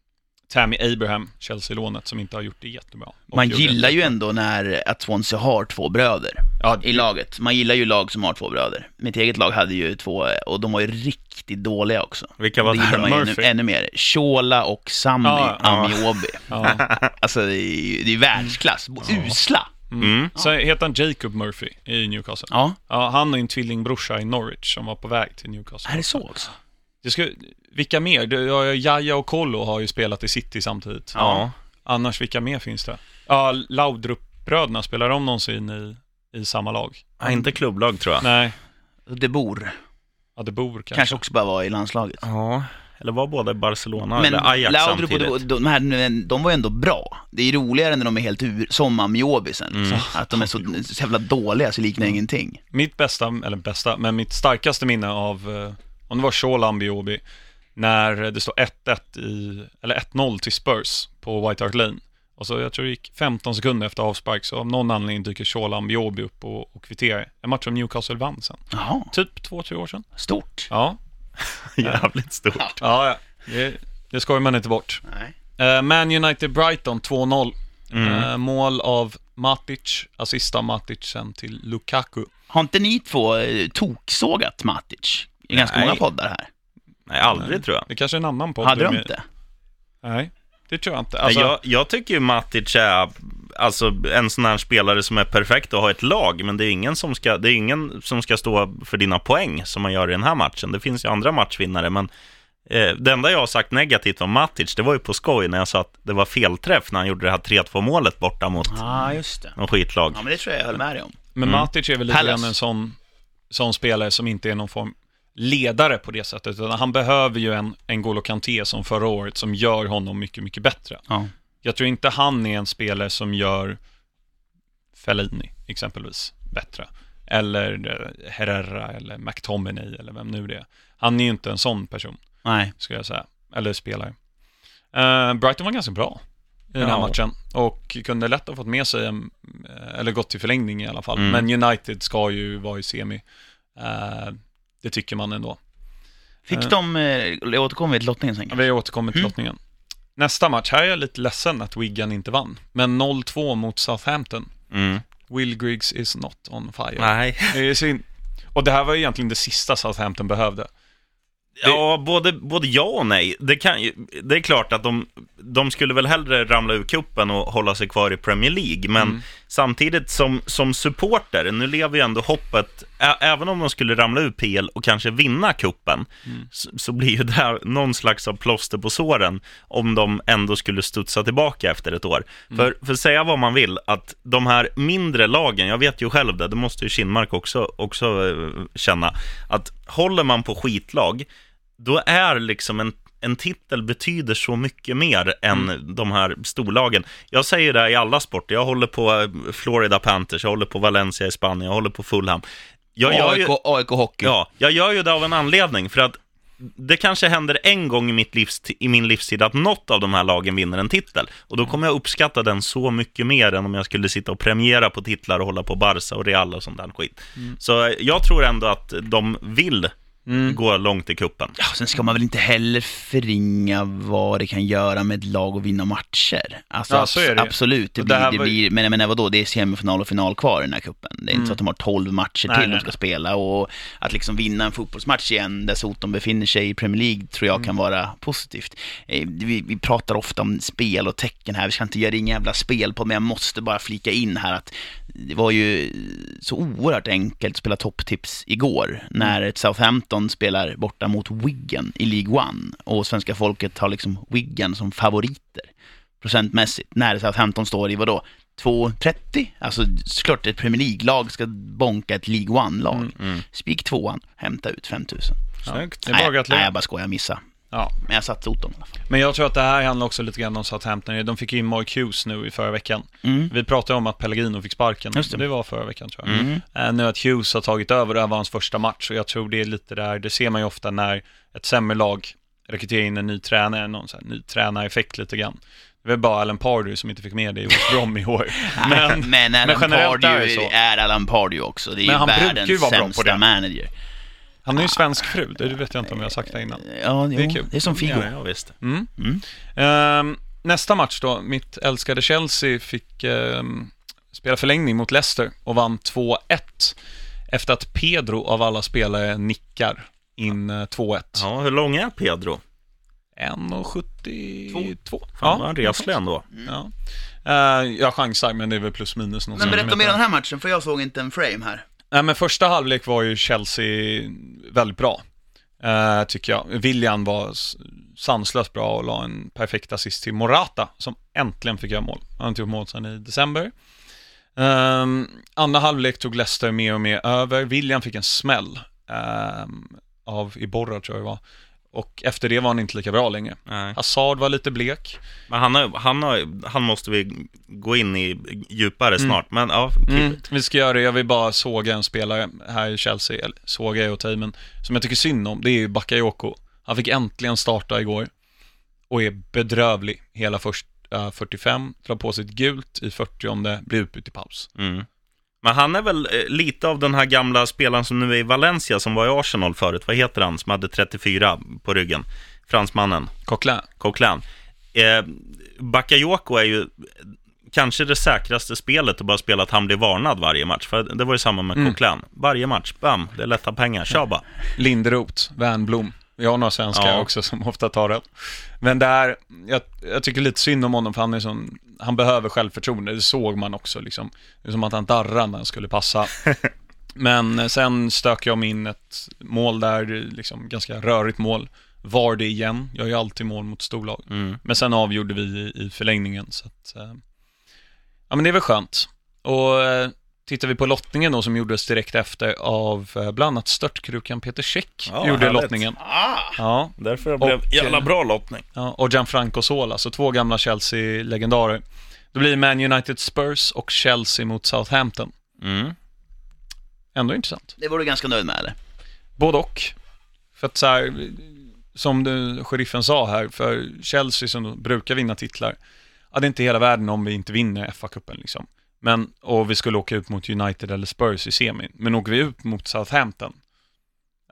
Tammy Abraham, Chelsea-lånet, som inte har gjort det jättebra. Och
Man gillar
det-
ju ändå när att Swansea har två bröder
Ja,
i laget. Man gillar ju lag som har två bröder. Mitt eget lag hade ju två, och de var ju riktigt dåliga också.
Vilka var
det
det?
gillar man ju ännu,
Murphy.
ännu mer. Shola och Sami
Ja, ja.
Amiobi.
ja. <laughs>
Alltså det är ju världsklass. Usla.
Mm.
Så heter han Jacob Murphy i Newcastle.
Ja,
Ja, han och en tvillingbrorsa i Norwich som var på väg till Newcastle.
är det så också?
Det ska, vilka mer? Det- ja, Jaja och Kollo har ju spelat i City samtidigt.
Ja.
Annars, vilka mer finns det? Ja, Laudrup-bröderna, spelar de någonsin i, i samma lag?
Nej, inte klubblag tror jag.
Nej,
De Boer.
ja, det bor kanske.
Kanske också bara var i landslaget.
Ja. Eller var båda i Barcelona
Men
eller Ajax
Laudrup och
samtidigt?
de, de, här, de var ju ändå bra. Det är roligare när de är helt ur, som Amiobi sen.
Mm.
Att de är så, så jävla dåliga så liknar ingenting.
Mitt bästa, eller bästa, men mitt starkaste minne av, eh, om det var Shola Ambiobi, när det står 1-1 i, eller 1-0 till Spurs på White Hart Lane. Och så jag tror det gick 15 sekunder efter avspark, så av någon anledning dyker Shola Ambiobi upp och, och kvitterar. En match som Newcastle vann sen.
Jaha,
Typ två, tre år sedan.
stort.
Ja, <laughs>
Jävligt stort.
ja, ja. Det, det skojar man inte bort.
Nej.
Eh, Man United Brighton 2-0.
Mm.
Eh, mål av Matic, assist av Matic sen till Lukaku.
Har inte ni två eh, toksågat Matic? I ganska
Nej.
många poddar här.
Nej, aldrig tror jag.
Det kanske är en annan podd.
Hade
du
de inte?
Nej, det tror jag inte.
Nej,
Alltså,
jag, jag tycker ju Matic är alltså, en sån här spelare som är perfekt att ha ett lag, men det är, ingen som ska, det är ingen som ska stå för dina poäng som man gör i den här matchen. Det finns ju andra matchvinnare, men eh, det enda jag har sagt negativt om Matic, det var ju på skoj när jag sa att det var felträff när han gjorde det här 3-2 målet borta mot
Ja, just det.
någon skitlag.
Ja, men det tror jag jag höll med dig om.
men
Mm.
Matic är väl lite grann en sån, sån spelare som inte är någon form ledare på det sättet, utan han behöver ju en, en Golo Kanté som förra året, som gör honom mycket, mycket bättre.
Ja.
Jag tror inte han är en spelare som gör Fellini, exempelvis, bättre. Eller eh, Herrera eller McTominay eller vem nu det är. Han är ju inte en sån person,
Nej.
skulle jag säga. Eller spelare. Eh, Brighton var ganska bra i den här matchen och kunde lätt ha fått med sig en, eh, eller gått till förlängning i alla fall.
Mm.
Men United ska ju vara i semi. Eh, Det tycker man ändå.
Fick
Eh.
de, eh, återkommer vi till lottningen sen.
Ja, Vi återkommer till
Mm.
lottningen. Nästa match, här är jag lite ledsen att Wigan inte vann. Men 0-2 mot Southampton.
Mm.
Will Griggs is not on fire.
Nej.
Det. Och det här var egentligen det sista Southampton behövde.
Ja, både, både ja och nej. Det, kan, ju- det är klart att de, de skulle väl hellre ramla ur kuppen och hålla sig kvar i Premier League, men
Mm.
Samtidigt som, som supporter, nu lever ju ändå hoppet, även om de skulle ramla ur PL och kanske vinna kuppen,
Mm.
så, så blir ju det här någon slags av plåster på såren om de ändå skulle studsa tillbaka efter ett år.
Mm.
För, för säga vad man vill, att de här mindre lagen, jag vet ju själv det, det måste ju Kinmark också, också eh, känna, att håller man på skitlag, då är liksom en, en titel betyder så mycket mer än
Mm.
de här storlagen. Jag säger det i alla sporter. Jag håller på eh, Florida Panthers, jag håller på Valencia i Spanien, jag håller på Fulham. Jag gör ju,
AIK, AIK Hockey.
ja, jag gör ju det av en anledning, för att det kanske händer en gång i, mitt livs, i min livstid att något av de här lagen vinner en titel. Och då kommer jag uppskatta den så mycket mer än om jag skulle sitta och premiera på titlar och hålla på Barca och Real och sånt där skit. Så eh, jag tror ändå att de vill
Mm.
gå långt i kuppen.
Ja, sen ska man väl inte heller förringa vad det kan göra med ett lag att vinna matcher. Alltså,
Ja, så är det
absolut, det
Och
blir,
det
det
var
blir, men, men vadå, det är semifinal och final kvar i den här kuppen. Det är inte så att de har 12 matcher
Nej,
till
nej,
de ska
nej.
spela och att liksom vinna en fotbollsmatch igen där Soton befinner sig i Premier League tror jag kan vara positivt. Eh, Vi, vi pratar ofta om spel och tecken här, vi ska inte göra inga jävla spel på men jag måste bara flika in här att det var ju så oerhört enkelt att spela topptips igår när ett Southampton spelar borta mot Wigan i League One och svenska folket har liksom Wigan som favoriter procentmässigt när Southampton står i vadå? 2,30? Alltså såklart ett Premier League-lag ska bonka ett League One-lag.
Mm.
Spik tvåan, hämta ut 5000.
Snyggt.
Det är bara
Nej, nej, jag bara skojar, jag missade.
Ja.
Men jag satt Soton i alla fall.
Men jag tror att det här handlar också lite grann om Southampton. De fick in Mark Hughes nu i förra veckan.
Mm.
Vi pratade om att Pellegrino fick sparken.
Det.
det var förra veckan tror jag.
Mm.
Eh, nu att Hughes har tagit över, det här var hans första match och jag tror det är lite där, det ser man ju ofta när ett sämre lag rekryterar in en ny tränare, någon sån här ny tränareffekt lite grann. Det var bara Alan Pardew som inte fick med det i West Brom i år. <laughs> Men,
men Alan
men är
Pardew
så.
är Alan Pardew också. Det är
Men
ju världens
ju vara bra på
sämsta
det.
manager.
Han är ju svensk fru, det vet jag inte om jag har sagt det innan.
Ja,
Det är
jo,
kul.
det är som Figo.
Ja, ja, visst.
Mm.
Mm.
Ehm, nästa match då, mitt älskade Chelsea fick ehm, spela förlängning mot Leicester och vann 2-1 efter att Pedro av alla spelare nickar in eh, 2-1.
Ja, hur lång är Pedro?
1,72.
Fan, vad han reslig ändå.
Ja. Eh, jag chansar, men det är väl plus minus någon
Men berätta mer om den här matchen, för jag såg inte en frame här.
Nej, men första halvlek var ju Chelsea väldigt bra, eh, tycker jag. William var sanslöst bra och la en perfekt assist till Morata, som äntligen fick göra mål. Han har inte gjort mål sedan i december. Um, andra halvlek tog Leicester mer och mer över. William fick en smäll ehm, av Iborra, tror jag det var. Och efter det var han inte lika bra längre.
Nej.
Hazard var lite blek.
Men han, har, han, har, han måste vi gå in i djupare snart. Men ja,
Mm, vi ska göra det. Jag vill bara såga en spelare här i Chelsea, eller såga är i, men som jag tycker synd om, det är ju Bakayoko. Han fick äntligen starta igår och är bedrövlig hela första 45, drar på sig ett gult i 40 blir utbytt i paus.
Mm. Men han är väl eh, lite av den här gamla spelaren som nu är i Valencia, som var i Arsenal förut. Vad heter han, som hade 34 på ryggen? Fransmannen,
Coquelin.
Coquelin. Eh, Bakayoko är ju kanske det säkraste spelet att bara spela att han blir varnad varje match. För det var ju samma med
Mm.
Coquelin. Varje match, bam, det är lätta pengar. Kör bara. <laughs>
Linderoth, Wernbloom. Vi har några svenskar
Ja.
också som ofta tar det. Men där, jag, jag tycker lite synd om honom för han är sån, han behöver självförtroende, det såg man också liksom. Det är som att han darrar när han skulle passa. <laughs> Men eh, sen stökade jag mig in ett mål där, liksom ganska rörigt mål. Var det igen, jag gör alltid mål mot storlag.
Mm.
Men sen avgjorde vi i, i förlängningen så att, eh, ja men det är väl skönt. Och eh, tittar vi på lottningen då som gjordes direkt efter av eh, bland annat störtkrukan Peter Käck
Ja,
gjorde
härligt.
lottningen.
Ah!
Ja,
Därför
Och,
blev jävla
eh,
bra lottning.
ja, och Gianfranco Sola, så två gamla Chelsea-legendarer. Då blir det Man United Spurs och Chelsea mot Southampton.
Mm.
Ändå intressant.
Det var du ganska nöjd med eller?
Både och. För att så här, som du, sheriffen sa här, för Chelsea som brukar vinna titlar, ja, det är inte hela världen om vi inte vinner FA-cupen liksom. Men, och vi skulle åka ut mot United eller Spurs i semin. Men åker vi ut mot Southampton,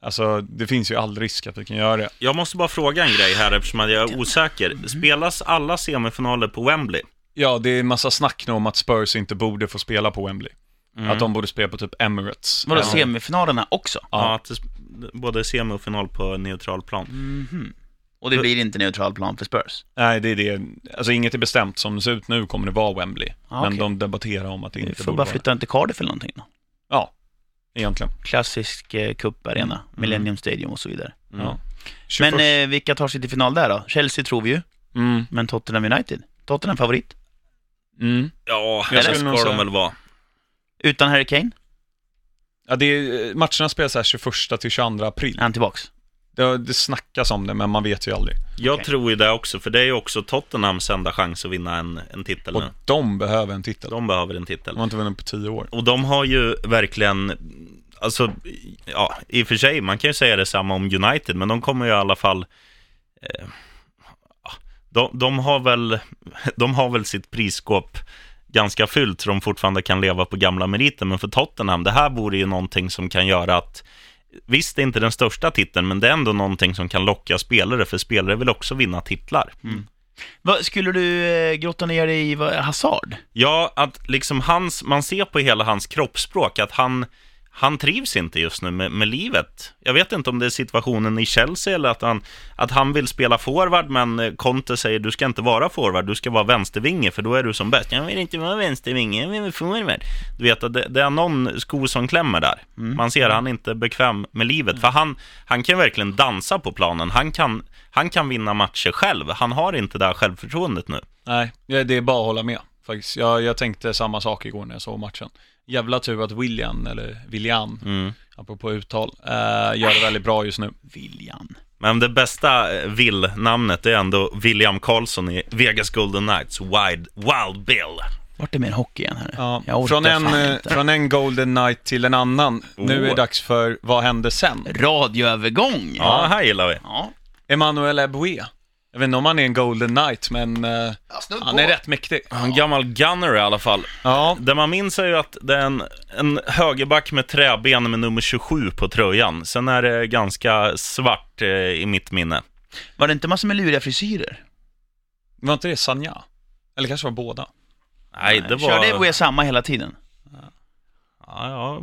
Alltså, det finns ju all risk att vi kan göra det.
Jag måste bara fråga en grej här eftersom jag är osäker. Spelas alla semifinaler på Wembley?
Ja, det är en massa snack nu om att Spurs inte borde få spela på Wembley. Att de borde spela på typ Emirates.
Vadå,
Ja.
semifinalerna också?
Ja, att det sp- både semi och final på neutral plan.
Mhm. Och det blir inte neutral plan för Spurs?
Nej, det är det. Alltså inget är bestämt. Som det ser ut nu kommer det vara Wembley.
Ah,
Men
okej.
de debatterar om att det
Vi
inte
får
borde
bara
vara
flytta den till Cardiff eller någonting då.
Ja, egentligen.
Klassisk eh, cuparena, Millennium Stadium och så vidare.
Mm.
Ja.
Men
21.
eh, vilka tar sig till final där då? Chelsea tror vi ju,
mm,
men Tottenham United? Tottenham favorit?
mm.
Ja, det
skulle
ska
nog
de
säga-
väl vara.
Utan Harry Kane?
Ja, det är, matcherna spelas här 21 till 22 april.
Han tillbaks?
Det, det snackas om det, men man vet ju aldrig.
Jag
Okej.
tror ju det också, för det är ju också Tottenhams enda chans att vinna en, en titel
Och
nu.
de behöver en titel.
De behöver en
De
titel.
har inte vunnit på tio år.
Och de har ju verkligen, alltså, ja, i och för sig, man kan ju säga detsamma om United, men de kommer ju i alla fall, eh, de, de, har väl, <laughs> de har väl sitt prisskåp ganska fyllt, så de fortfarande kan leva på gamla meriter, men för Tottenham, det här vore ju någonting som kan göra att Visst, det är inte den största titeln, men det är ändå någonting som kan locka spelare, för spelare vill också vinna titlar.
Vad, skulle du eh, grotta ner dig i vad, Hazard?
Ja, att liksom hans, man ser på hela hans kroppsspråk att han, han trivs inte just nu med, med livet. Jag vet inte om det är situationen i Chelsea eller att han, att han vill spela forward, men eh, Conte säger du ska inte vara forward, du ska vara vänstervinge, för då är du som bäst. Jag vill inte vara vänstervinge, jag vill vara forward. Du vet att det, det är någon sko som klämmer där. Man ser att han inte är bekväm med livet, för han, han kan verkligen dansa på planen. Han kan, han kan vinna matcher själv. Han har inte det här självförtroendet nu.
Nej, det är bara att hålla med faktiskt. Jag, jag tänkte samma sak igår när jag såg matchen. Jävla tur att William, eller William,
Mm.
apropå uttal, eh, gör det väldigt bra just nu.
William.
Men det bästa eh, Will-namnet är ändå William Karlsson i Vegas Golden Knights, Wild, Wild Bill.
Vart är mer hockey igen här?
Ja,
Jag orkar
från, en, eh, från en Golden Knight till en annan. Nu är det
Oh.
dags för Vad hände sen?
Radioövergång!
Ja, här gillar vi.
ja.
Emanuel Eboué. Jag vet inte om han är en Golden Knight, men eh, han är rätt mäktig.
En gammal gunner i alla fall.
Ja,
Det man minns är ju att det är en, en högerback med träben med nummer 27 på tröjan. Sen är det ganska svart eh, i mitt minne.
Var det inte massor med luriga frisyrer?
var inte det Sanja? Eller kanske var båda?
Nej, det var...
Körde Eboué samma hela tiden?
Ja, ja,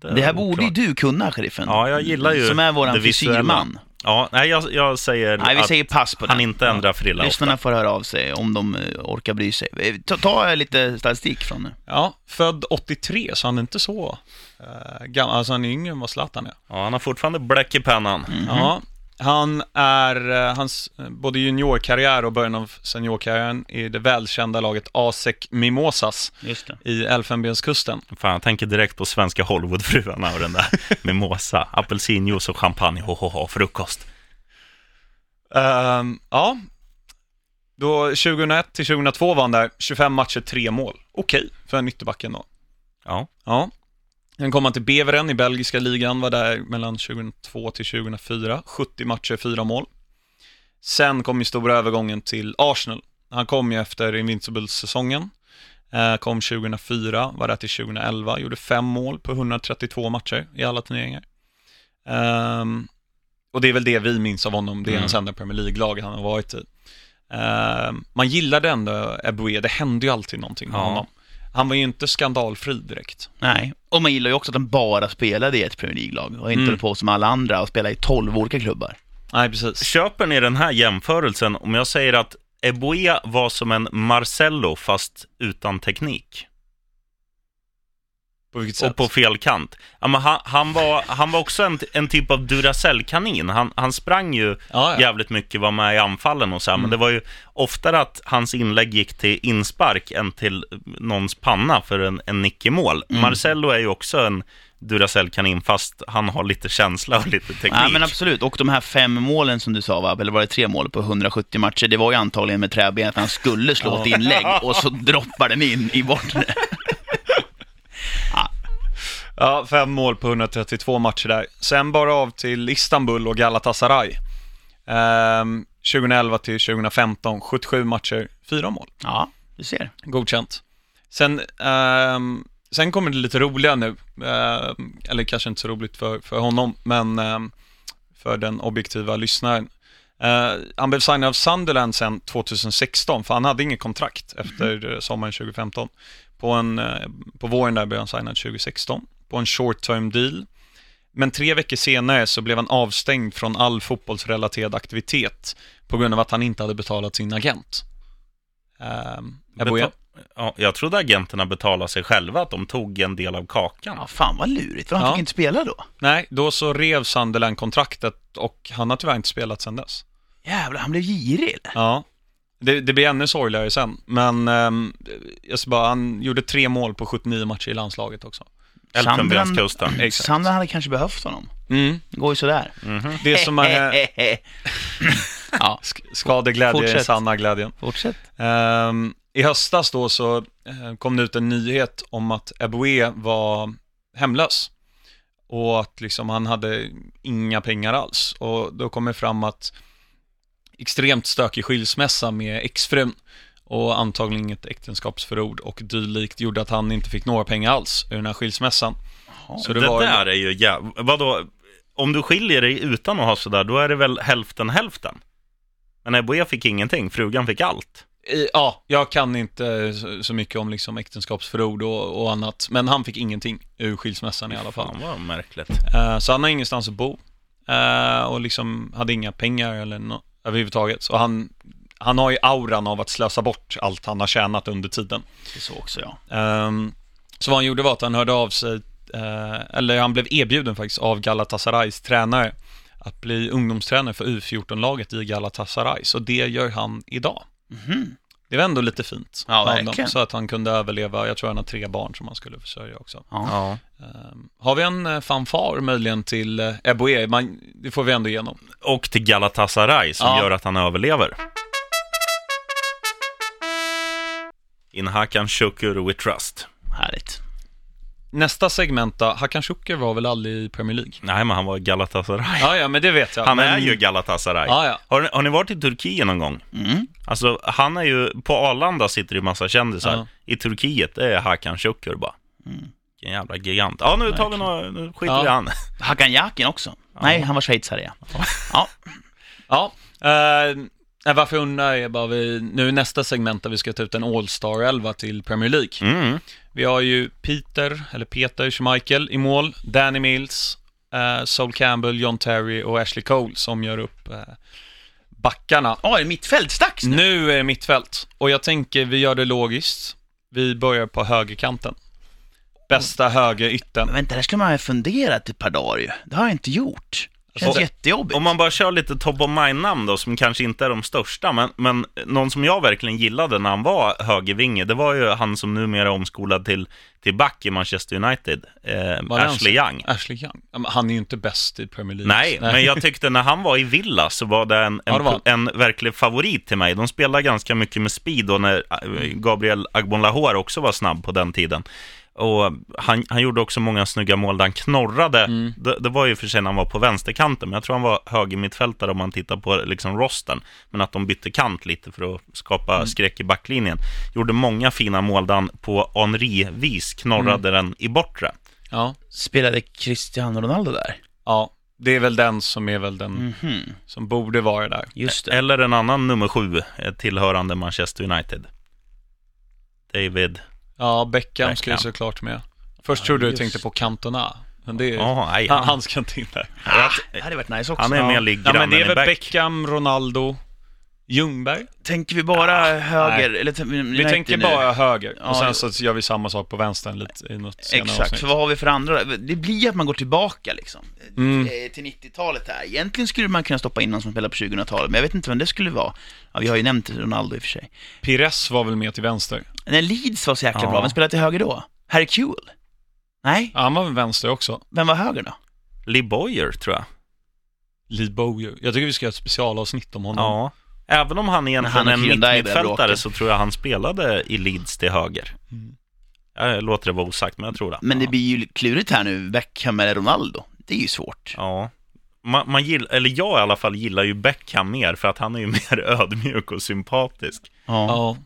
det,
Det här
är
borde ju
oklart.
du kunna, sheriffen.
Ja, jag gillar ju
Som är våran
det visuella.
frisyrman.
Ja, nej, jag, jag säger
Nej, vi
att
säger pass på
han
den.
inte ändrar frilla
Lyssnarna
ofta.
får höra av sig om de eh, orkar bry sig. Eh, Ta, ta lite statistik från nu.
Ja, född 83, så han är inte så uh, gammal. Alltså han är yngre än vad Zlatan är.
Ja, han har fortfarande bläck i pennan.
Ja, han är, eh, hans eh, både juniorkarriär och början av seniorkarriären i det välkända laget ASEC Mimosas
Just det.
i Elfenbenskusten.
Fan, jag tänker direkt på svenska Hollywoodfruarna och den där <laughs> mimosa, apelsinjuice och champagne, ho, ho, ho, frukost.
Ehm, ja, då 2001 till 2002 var han där, 25 matcher, 3 mål. Okej, för en ytterbacken då.
Ja,
Ja. Sen kom han till Beveren i belgiska ligan, var där mellan 2002 till 2004. 70 matcher, 4 mål. Sen kom ju stora övergången till Arsenal. Han kom ju efter Invincibles-säsongen. Eh, kom 2004, var där till 2011, gjorde 5 mål på 132 matcher i alla turneringar. Ehm, och det är väl det vi minns av honom, det är
Mm.
hans enda Premier League-lag han har varit i. Ehm, man gillade ändå Eboué, det hände ju alltid någonting med
Ja.
honom. Han var ju inte skandalfri direkt.
Nej, och man gillar ju också att han bara spelade i ett Premier League-lag och inte
Mm.
höll på som alla andra och spelade i 12 olika klubbar.
Nej, precis.
Köper ni den här jämförelsen om jag säger att Eboe var som en Marcello fast utan teknik?
På vilket sätt?
Och på fel kant. Ja, men han, han, var, han var också en, en typ av Duracell-kanin. Han, han sprang ju
ja, ja.
jävligt mycket, var med i anfallen och så här, men
Mm.
det var ju oftare att hans inlägg gick till inspark än till någons panna för en, en nick i mål.
Mm.
Marcello är ju också en Duracell-kanin, fast han har lite känsla och lite teknik.
Nej men absolut, och de här fem målen som du sa va, eller var det tre mål på 170 matcher, det var ju antagligen med träbenet han skulle slå ett inlägg <laughs> och så droppar den in i bortre.
Ja, fem mål på 132 matcher där. Sen bara av till Istanbul och Galatasaray. Ehm, 2011 till 2015, 77 matcher, fyra mål.
Ja, du ser.
Godkänt. Sen, ehm, sen kommer det lite roliga nu. Ehm, eller kanske inte så roligt för, för honom, men ehm, för den objektiva lyssnaren. Eh, han blev signad av Sunderland sen 2016, för han hade inget kontrakt efter eh, sommaren 2015. På, en, eh, på våren där blev han signad 2016, på en short term deal. Men tre veckor senare så blev han avstängd från all fotbollsrelaterad aktivitet på grund av att han inte hade betalat sin agent. Um,
Beta- ja, jag trodde agenterna betalade sig själva, att de tog en del av kakan.
Ja, fan vad lurigt. För han
Ja.
fick inte spela då.
Nej, då så rev Sunderland kontraktet och han har tyvärr inte spelat sedan dess.
Jävlar, han blev girig eller?
Ja, det, det blir ännu sorgligare sen, men ehm, jag ska bara, han gjorde tre mål på 79 matcher i landslaget också.
Elfenbenskusten.
Exakt.
Sandra hade kanske behövt honom.
Mm.
Det går ju sådär.
Det som är <laughs>
ja,
sk- skadeglädje är sanna glädjen.
fortsätt.
Ehm, I höstas då så eh, kom det ut en nyhet om att Eboué var hemlös. Och att liksom han hade inga pengar alls. Och då kom det fram att extremt stökig skilsmässa med exfrun och antagligen inget äktenskapsförord och dylikt gjorde att han inte fick några pengar alls ur den här skilsmässan. Så
Det,
det var
där är ju jäv... Vadå? Om du skiljer dig utan att ha sådär, då är det väl hälften hälften? Men Eboué fick ingenting, frugan fick allt.
Ja, jag kan inte så- så mycket om liksom äktenskapsförord och, och annat, men han fick ingenting ur skilsmässan i alla fall.
Fan vad märkligt.
Eh, Så han har ingenstans att bo. Eh, Och liksom hade inga pengar eller no- överhuvudtaget. Så han, han har ju auran av att slösa bort allt han har tjänat under tiden.
Det så också ja.
Ehm, Så vad han gjorde var att han hörde av sig, eh, eller han blev erbjuden faktiskt av Galatasarays tränare att bli ungdomstränare för U14-laget i Galatasaray. Så det gör han idag.
Mhm.
Det var ändå lite fint
Ja, verkligen.
Så att han kunde överleva, jag tror han har tre barn som han skulle försörja också.
Ja.
Ehm, Har vi en eh, fanfar möjligen till eh, Eboué? Man, det får vi ändå igenom.
Och till Galatasaray som
Ja.
gör att han överlever. In Hakan Şükür we trust.
Härligt.
Nästa segment då, Hakan Şükür var väl aldrig i Premier League?
Nej, men han var Galatasaray.
Ja, ja, men det vet jag.
Han
men...
är ju Galatasaray.
Ja, ja.
Har, ni- har ni varit i Turkiet någon gång?
Mm.
Alltså, han är ju, på Arlanda sitter det ju massa kändisar.
Ja.
I Turkiet, det är Hakan Şükür bara.
Mm.
Vilken jävla gigant. Ja, nu tar vi några, nu skiter
Ja.
vi i han.
Hakan Yakin också. Nej, han var schweizare ja. Ja,
Ja, eh, nej, varför jag undrar är bara vi, nu är nästa segment där vi ska ta ut en All-Star 11 till Premier League.
Mm.
Vi har ju Peter, eller Peter Schmeichel i mål, Danny Mills, eh, Sol Campbell, John Terry och Ashley Cole som gör upp eh, backarna.
oh, är det mittfältsdags nu?
Nu är det mittfält och jag tänker vi gör det logiskt. Vi börjar på högerkanten. Bästa högerytten.
Men vänta, det skulle man ha funderat ett par dagar ju. Det har jag inte gjort. Känns jättejobbigt.
Om man bara kör lite top of mind-namn då, som kanske inte är de största, men, men någon som jag verkligen gillade när han var högervinge, det var ju han som numera är omskolad till, till back i Manchester United, eh, Ashley Young.
Ashley Young. Ja, Han är ju inte bäst i Premier League.
Nej, men jag tyckte när han var i Villa så var det en,
Ja,
en,
det var
en verklig favorit till mig. De spelade ganska mycket med speed och när eh, Gabriel Agbonlahor också var snabb på den tiden. Och han, han gjorde också många snygga mål där han knorrade.
Mm.
Det, det var ju för sig när han var på vänsterkanten, men jag tror han var högermittfältare om man tittar på liksom rosten. Men att de bytte kant lite för att skapa
Mm.
skräck i backlinjen. Gjorde många fina mål där han på Henri-vis knorrade
Mm.
den i bortre.
Ja,
Spelade Cristiano Ronaldo där?
ja, det är väl den som är väl den
Mhm,
som borde vara där.
just det.
Eller en annan nummer sju, eh, tillhörande Manchester United. David.
Ja, Beckham ska ju såklart med. Först trodde du tänkte på Cantona. Men det är,
Ja, nej,
han,
han,
han ska inte in där.
Ah, det hade varit nice också.
han är
Ja.
mer
Ja,
ligggrannen
men det är väl
back.
Beckham, Ronaldo, Ljungberg.
Tänker vi bara höger? Eller,
Vi tänker
nu?
bara höger.
Ja,
och sen
jo.
så gör vi samma sak på vänstern lite i något senare
Exakt,
avsnitt.
för vad har vi för andra? Det blir att man går tillbaka liksom.
Mm.
eh, Till 90-talet här. Egentligen skulle man kunna stoppa in någon som spelar på 2000-talet, men jag vet inte vem det skulle vara. Ja, vi har ju nämnt Ronaldo i och för sig.
Pires var väl med till vänster.
När Leeds var så jäkla
Ja.
bra, vem spelade till höger då? Harry Kewell? Nej,
Ja, han var väl vänster också.
vem var höger då?
Lee Boyer, tror jag.
Lee Bowyer. Jag tycker vi ska göra ett specialavsnitt om honom.
Ja. Även om han egentligen
han
är en mittfältare så tror jag han spelade i Leeds till höger.
Mm.
Jag låter det vara osagt, men jag tror det.
Men det
ja.
blir ju klurigt här nu, Beckham eller Ronaldo. Det är ju svårt.
Ja. Man, man gillar, eller jag i alla fall gillar ju Beckham mer, för att han är ju <laughs> mer ödmjuk och sympatisk.
Ja.
Ja.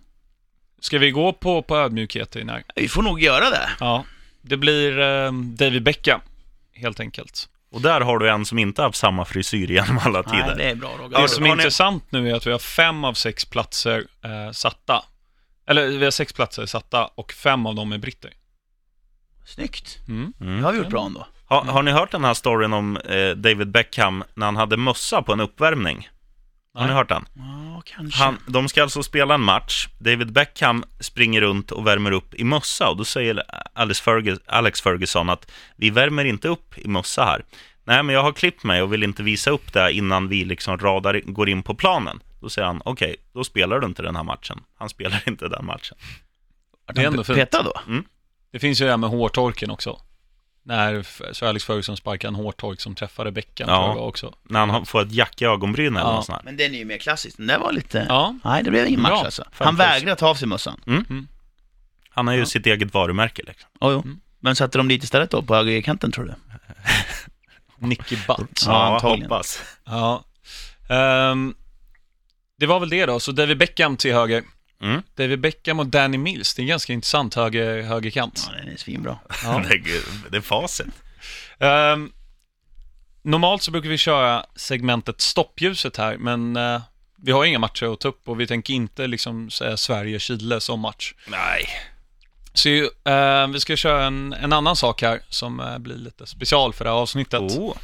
Ska vi gå på, på ödmjukhet i?
Vi får nog göra det.
Ja. Det blir eh, David Beckham, helt enkelt.
Och där har du en som inte haft samma frisyr genom alla tider.
Nej, det är bra Roger.
Det som är intressant nu är att vi har fem av sex platser eh, satta. Eller vi har sex platser satta och fem av dem är britter.
Snyggt.
Mm.
Det har vi gjort bra ändå.
Ha, har ni hört den här storyn om eh, David Beckham när han hade mössa på en uppvärmning? Har ni hört den?
Ja, kanske.
Han, de ska alltså spela en match. David Beckham springer runt och värmer upp i mössa och då säger Alex, Fergus, Alex Ferguson att vi värmer inte upp i mössa här. Nej, men jag har klippt mig och vill inte visa upp det innan vi liksom radar, går in på planen. Då säger han, okej, då spelar du inte den här matchen. Han spelar inte den matchen.
Det är ändå fint.
Peta då?
Det finns ju det här med hårtorken också. När Sir Alex Ferguson sparkade en hårtork som träffade bäcken
Ja.
tror jag det var också.
När han får ett jack i ögonbrynen eller
Ja.
något sånt här.
Men den är ju mer klassisk. Den där var lite...
Ja.
Nej, det blev ingen match
Bra.
alltså. Han vägrade ta av sig mössan.
Han har ju
Ja.
sitt eget varumärke liksom.
Oh, jo.
Mm.
Men satte de dit istället då, på högerkanten tror du? <laughs>
Nicky Butt.
Ja, antagligen.
hoppas.
Ja. Ehm, det var väl det då, så David Beckham till höger.
Mm.
David Beckham och Danny Mills, det är ganska intressant höger, högerkant.
Ja, den är svinbra.
Ja. <laughs>
Det, är, facit.
Ehm, normalt så brukar vi köra segmentet stoppljuset här, men eh, vi har inga matcher att ta upp och vi tänker inte liksom säga Sverige-Chile som match.
Nej.
Så eh, vi ska köra en, en annan sak här som eh, blir lite special för det här avsnittet.
Oh.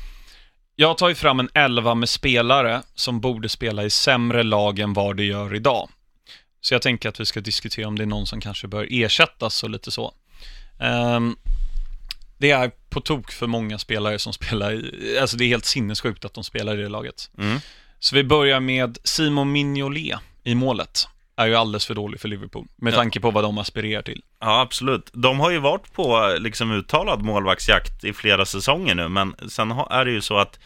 Jag har tagit fram en elva med spelare som borde spela i sämre lag än vad det gör idag. Så jag tänker att vi ska diskutera om det är någon som kanske bör ersättas och lite så. Ehm, det är på tok för många spelare som <laughs> spelar i, alltså det är helt sinnessjukt att de spelar i det laget.
Mm.
Så vi börjar med Simon Mignolet i målet. Är ju alldeles för dålig för Liverpool, med
Ja.
tanke på vad de aspirerar till.
Ja, absolut. De har ju varit på liksom uttalad målvaktsjakt i flera säsonger nu, men sen är det ju så att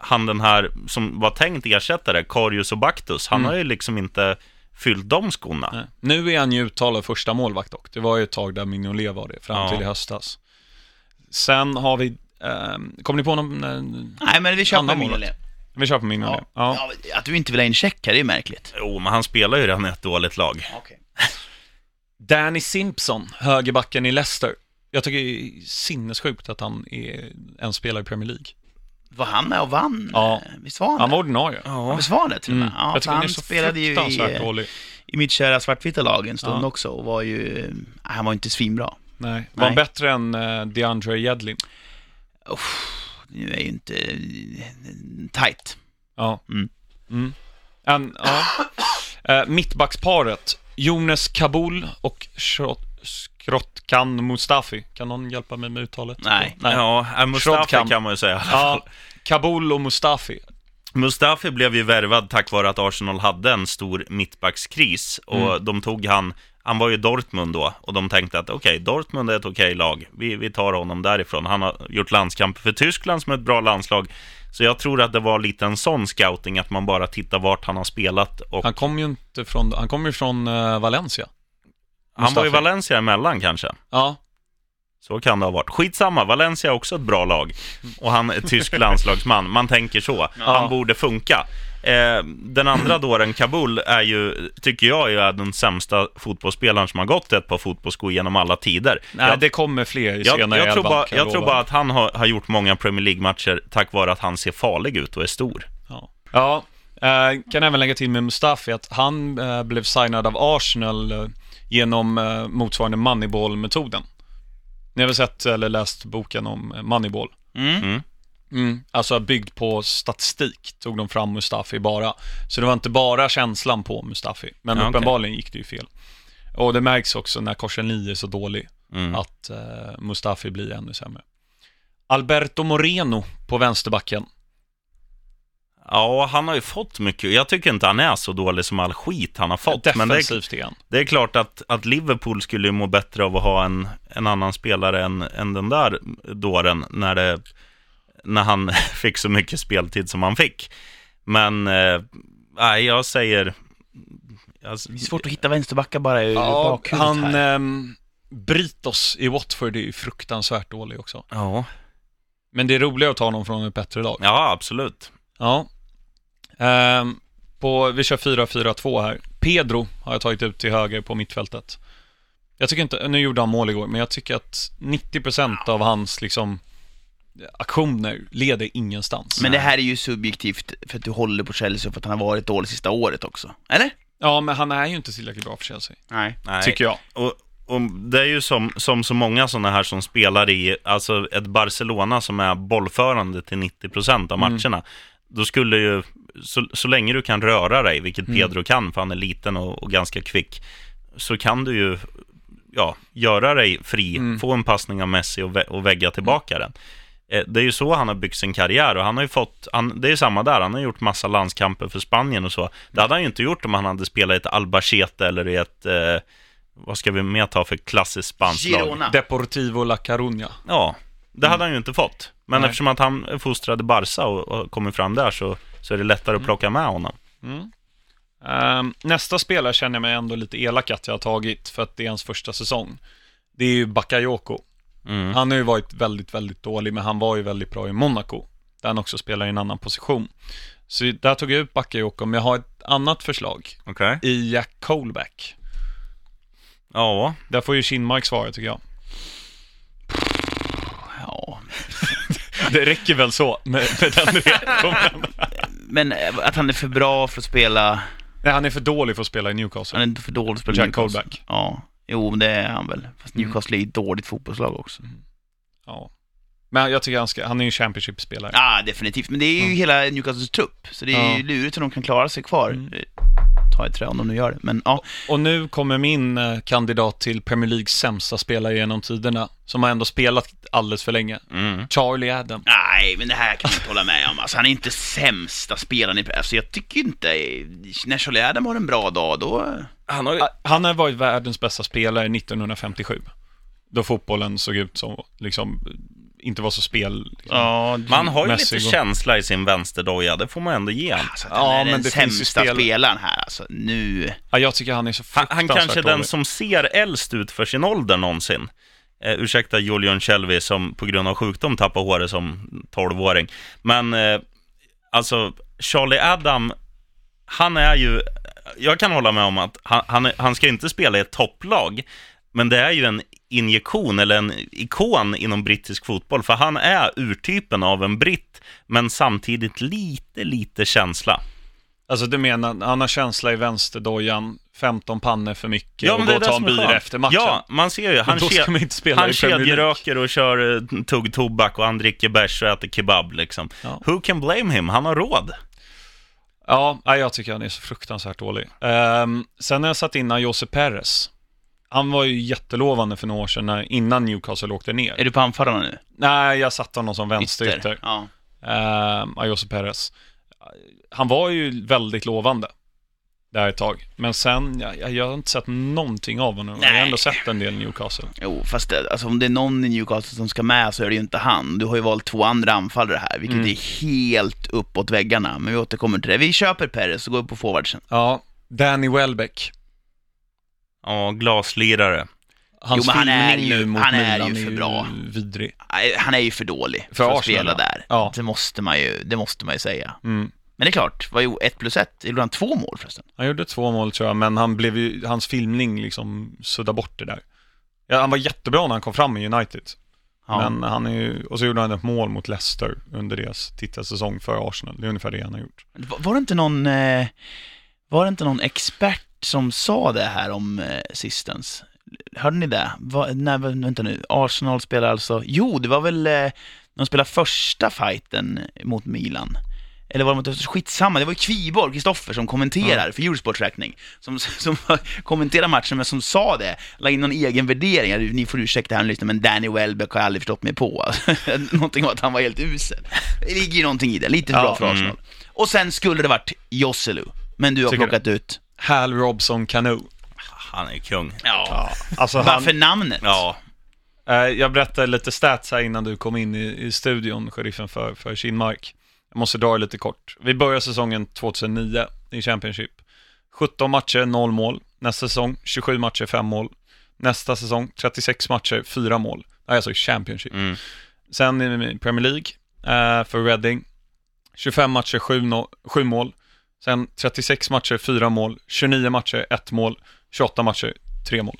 han den här som var tänkt ersättare, Karius och Baktus, han
Mm.
har ju liksom inte fyllt de skorna.
Nej. Nu är han ju uttalad första målvakt dock. Det var ju ett tag där Mignolet var det, fram
Ja.
till i höstas. Sen har vi, ehm, kommer ni på någon, eh,
Nej, men vi kör
målet.
Mignolet.
vi kör på Mignolet. Ja.
Ja. Ja, att du inte vill ha in check här, det är märkligt.
Jo, men han spelar ju redan ett dåligt lag.
Okay. <laughs>
Danny Simpson, högerbacken i Leicester. Jag tycker det är sinnessjukt att han är en spelare i Premier League.
Var han med och vann?
Ja.
Visst var han
Han var ordinarie.
Ja. Visst var han det till och med?
Mm.
Ja,
jag tycker han är så
spelade ju i, eh,
dålig.
i mitt kära svartvita lag en stund
Ja.
också och var ju... eh, Han var inte svinbra.
Nej. Var
Nej.
han bättre än uh, DeAndre Jedlin?
Nu är ju inte tight.
Ja.
Mm.
Mm. En, ja. <coughs> Eh, mittbacksparet, Jonas Kabul och Shrot- Skrotkan Mustafi. Kan någon hjälpa mig med uttalet?
Nej.
Nej.
Ja, äh, Mustafi
Shrodkan.
kan man ju säga.
Ja, Kabul och Mustafi.
Mustafi blev ju värvad tack vare att Arsenal hade en stor mittbackskris och
Mm.
de tog han, han var ju Dortmund då och de tänkte att okej, Dortmund är ett okej lag, vi, vi tar honom därifrån. Han har gjort landskamp för Tyskland som är ett bra landslag. Så jag tror att det var lite en sån scouting, att man bara tittar vart han har spelat och
Han kom ju inte från, han kom ju från eh, Valencia.
han var i
Mustafi.
Valencia emellan kanske.
Ja,
Så kan det ha varit. Skitsamma, Valencia är också ett bra lag. Och han är tysk <laughs> landslagsman. Man tänker så. Han borde funka. Eh, den andra dåren, Kabul, är ju, tycker jag, är den sämsta fotbollsspelaren som har gått ett par fotbollsskor genom alla tider.
nej
jag,
det kommer fler i
jag,
senare
jag, tror bara, jag tror bara att han har, har gjort många Premier League-matcher tack vare att han ser farlig ut och är stor.
Ja, ja eh, kan även lägga till med Mustafi att han eh, blev signad av Arsenal genom eh, motsvarande Moneyball-metoden. Ni har väl sett eller läst boken om eh, Moneyball?
Mm.
Mm.
Mm. Alltså byggd på statistik tog de fram Mustafi bara. Så det var inte bara känslan på Mustafi, men
Ja,
uppenbarligen gick det ju fel. Och det märks också när Korselny är så dålig,
Mm.
att eh, Mustafi blir ännu sämre. Alberto Moreno på vänsterbacken.
Ja, han har ju fått mycket. Jag tycker inte han är så dålig som all skit han har fått. Men det är,
Defensivt är han.
Det är klart att, att Liverpool skulle ju må bättre av att ha en, en annan spelare än, än den där dåren när, det, när han <laughs> fick så mycket speltid som han fick. Men, eh, nej, jag säger... Alltså,
Det är svårt att hitta vänsterbackar bara i
Ja,
bakhuvudet
han,
här.
ehm, Britos i Watford är ju fruktansvärt dålig också.
ja,
Men det är roligare att ta honom från ett bättre lag.
ja, absolut.
Ja. Ehm, på, vi kör 4-4-2 här. Pedro har jag tagit ut till höger på mittfältet. Jag tycker inte, nu gjorde han mål igår, men jag tycker att 90% av hans liksom aktioner leder ingenstans.
Men det här är ju subjektivt för att du håller på Chelsea och för att han har varit dålig sista året också. Eller?
Ja, men han är ju inte tillräckligt bra för Chelsea,
Nej.
Nej.
tycker jag.
Och, och det är ju som, som så många sådana här som spelar i, alltså ett Barcelona som är bollförande till 90% av matcherna. Då skulle ju, så, så länge du kan röra dig, vilket Pedro kan, för han är liten och, och ganska kvick, så kan du ju ja, göra dig fri, få en passning av Messi och, vä- och vägga tillbaka den. Eh, Det är ju så han har byggt sin karriär och han har ju fått, han, det är samma där, han har gjort massa landskamper för Spanien och så. Det hade han ju inte gjort om han hade spelat i ett Albacete eller i ett, eh, vad ska vi mer ta för klassiskt spanskt lag?
Deportivo La Coruña.
Ja, det hade han ju inte fått. Men
Nej.
eftersom att han är fostrad i Barca och, och kommit fram där så, så är det lättare att plocka med honom.
Ehm, nästa spelare känner jag mig ändå lite elak att jag har tagit för att det är hans första säsong. Det är ju Bakayoko.
Mm.
Han har ju varit väldigt, väldigt dålig, men han var ju väldigt bra i Monaco, där han också spelar i en annan position. Så där tog jag ut Bakayoko, men jag har ett annat förslag
Okej.
i Jack Colback.
Ja,
Där får ju Kinmark svara tycker jag.
Ja. <laughs>
Det räcker väl så med, med den reaktionen. <laughs>
Men eh, att han är för bra för att spela,
Nej, han är för dålig för att spela i Newcastle.
han är för dålig för att spela
Jack
Newcastle.
Colback.
Ja. Jo, det är han väl. Fast
Mm.
Newcastle är ett dåligt fotbollslag också.
Ja. Men jag tycker han ska, han är ju en Championship-spelare.
Ja, definitivt. Men det är ju
Mm.
hela Newcastles trupp, så det är ju
Ja.
lurigt om de kan klara sig kvar.
Mm.
Ta ett trä om de nu gör det. Men ja,
Och nu kommer min eh, kandidat till Premier Leagues sämsta spelare genom tiderna, som har ändå spelat alldeles för länge.
mm.
Charlie Adam.
nej, men det här kan jag inte hålla med om. Alltså, han är inte sämsta spelaren i... Alltså, jag tycker inte... När Charlie Adam har en bra dag, då...
Han har.
Ah, Han har varit världens bästa spelare 1957. Då fotbollen såg ut som, liksom, inte var så spel... Liksom.
Ja,
Man har ju lite
går-
känsla i sin vänsterdoja, det får man ändå ge han.
Alltså,
Ja,
han är
men
den
det finns ju
sämsta
spel-
spelaren här, alltså. Nu...
Ja, jag tycker han är så
Han,
fruktansvärt
han kanske är den som ser äldst ut för sin ålder någonsin. Eh, ursäkta Julian Shelby som på grund av sjukdom tappar håret som 12-åring. Men eh, alltså, Charlie Adam, han är ju... Jag kan hålla med om att han, han, han ska inte spela i ett topplag, men det är ju en injektion eller en ikon inom brittisk fotboll, för han är urtypen av en britt, men samtidigt lite, lite känsla.
Alltså du menar, han har känsla i vänsterdojan, 15 pannor för mycket
Ja,
och
men
gå
det är
och
det
ta en bira
skönt.
efter matchen.
Ja, man ser ju. Han, ke- han kedjeröker och kör eh, tugg tobak och han dricker bärs och äter kebab liksom.
Ja.
Who can blame him? Han har råd.
Ja, jag tycker han är så fruktansvärt dålig. Ehm, sen har jag satt in Jose Perez. Han var ju jättelovande för några år sedan, när, innan Newcastle åkte ner.
Är du på anfallarna nu?
Nej, jag satte honom som vänsterytter.
Ja.
Uh, Jose Perez. Han var ju väldigt lovande där ett tag. Men sen, jag, jag, har inte sett någonting av honom. Jag har
Nej.
ändå sett en del Newcastle.
Jo, fast det, alltså, om det är någon i Newcastle som ska med så är det ju inte han. Du har ju valt två andra anfallare här, vilket
Mm.
är helt uppåt väggarna. Men vi återkommer till det. Vi köper Perez och går på forwardsen.
Ja, Danny Welbeck.
Ja, glaslirare.
Hans
Jo, men han är ju-
nu mot
han är
Milan
ju för bra.
vidrig.
Han är ju för dålig för,
För
att
Arsenal,
spela där.
Ja.
Det, måste man ju, det måste man ju säga.
Mm.
Men det är klart, vad är ett plus ett? Gjorde han två mål förresten?
Han gjorde två mål tror jag, men han blev ju, hans filmning liksom suddade bort det där. Ja, han var jättebra när han kom fram i United.
Ja.
Men han är ju, och så gjorde han ett mål mot Leicester under deras titelsäsong för Arsenal. Det är ungefär det han har gjort.
Var, var det inte någon, eh, var det inte någon expert som sa det här om eh, Sistens? Hörde ni det? Va, nej, vänta nu. Arsenal spelar alltså, jo, det var väl eh, de spelade första fighten mot Milan. Eller var det mot, skitsamma, det var ju Kviborg, Kristoffer, som kommenterar för Eurosports räkning. Som, <laughs> som kommenterar matchen, men som sa det, la in någon egen värdering. Ni får ursäkta här lyssna, men Danny Welbeck har jag aldrig förstått mig på. <laughs> någonting om att han var helt usel. Det ligger ju någonting i det, lite
Ja,
bra för
mm.
Arsenal. Och sen skulle det varit Josselu, men du har
Tycker
plockat ut...
Hal Robson Cano.
Han är kung.
Ja.
Alltså han,
Varför namnet?
Ja,
eh, jag berättade lite stats här innan du kom in i, i studion, sheriffen för, för Kinmark. Jag måste dra lite kort. Vi börjar säsongen 2009 i Championship. 17 matcher, 0 mål. Nästa säsong 27 matcher, 5 mål. Nästa säsong 36 matcher, 4 mål. Alltså i Championship.
mm.
Sen i Premier League eh, för Reading. 25 matcher, 7, no- 7 mål. Sen 36 matcher, 4 mål. 29 matcher, 1 mål. 28 matcher, 3 mål.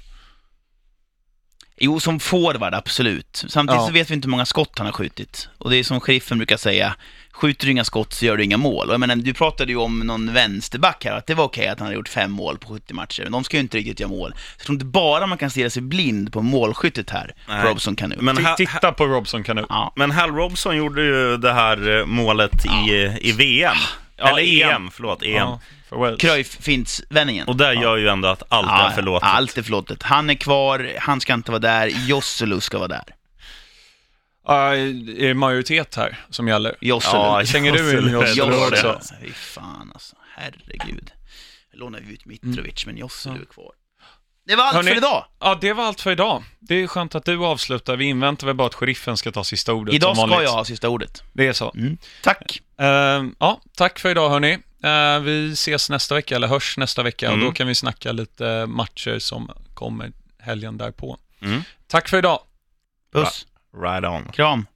Jo, som forward, absolut. Samtidigt
Ja.
så vet vi inte hur många skott han har skjutit. Och det är som sheriffen brukar säga, skjuter du inga skott så gör du inga mål. Och jag menar, du pratade ju om någon vänsterback här, att det var okej att han hade gjort fem mål på 70 matcher. Men de ska ju inte riktigt göra mål. Så jag tror inte bara man kan stirra sig blind på målskyttet här,
Nej.
Robson kan nu.
Men
T-
ha-
Titta på Robson kan nu.
Ja.
Men Hal Robson gjorde ju det här eh, målet i, i VM.
Ja,
Eller
EM.
EM, förlåt, EM.
Ja, för Wales.
Cruyff-fints-vändningen.
Och där gör ju ändå att allt är förlåtet.
Allt är förlåtet. Han är kvar, han ska inte vara där, Josselu ska vara där.
Ja, är det majoritet här som gäller?
Josselu.
Ja, <laughs>
Slänger du in
Josselu.
Också?
Fy fan alltså. Herregud. Jag lånar ju ut Mitrovic, men Josselu är kvar. Det var allt
Hörni,
för idag.
Ja, det var allt för idag. Det är skönt att du avslutar. Vi inväntar väl bara att sheriffen ska ta sista ordet
Idag ska
vanligt.
jag ha sista ordet.
Det är så.
Mm. Tack.
Ehm, ja, tack för idag hörni. Uh, vi ses nästa vecka, eller hörs nästa vecka, och
Mm.
då kan vi snacka lite matcher som kommer helgen därpå.
Mm.
Tack för idag.
Puss.
Right on.
Kram.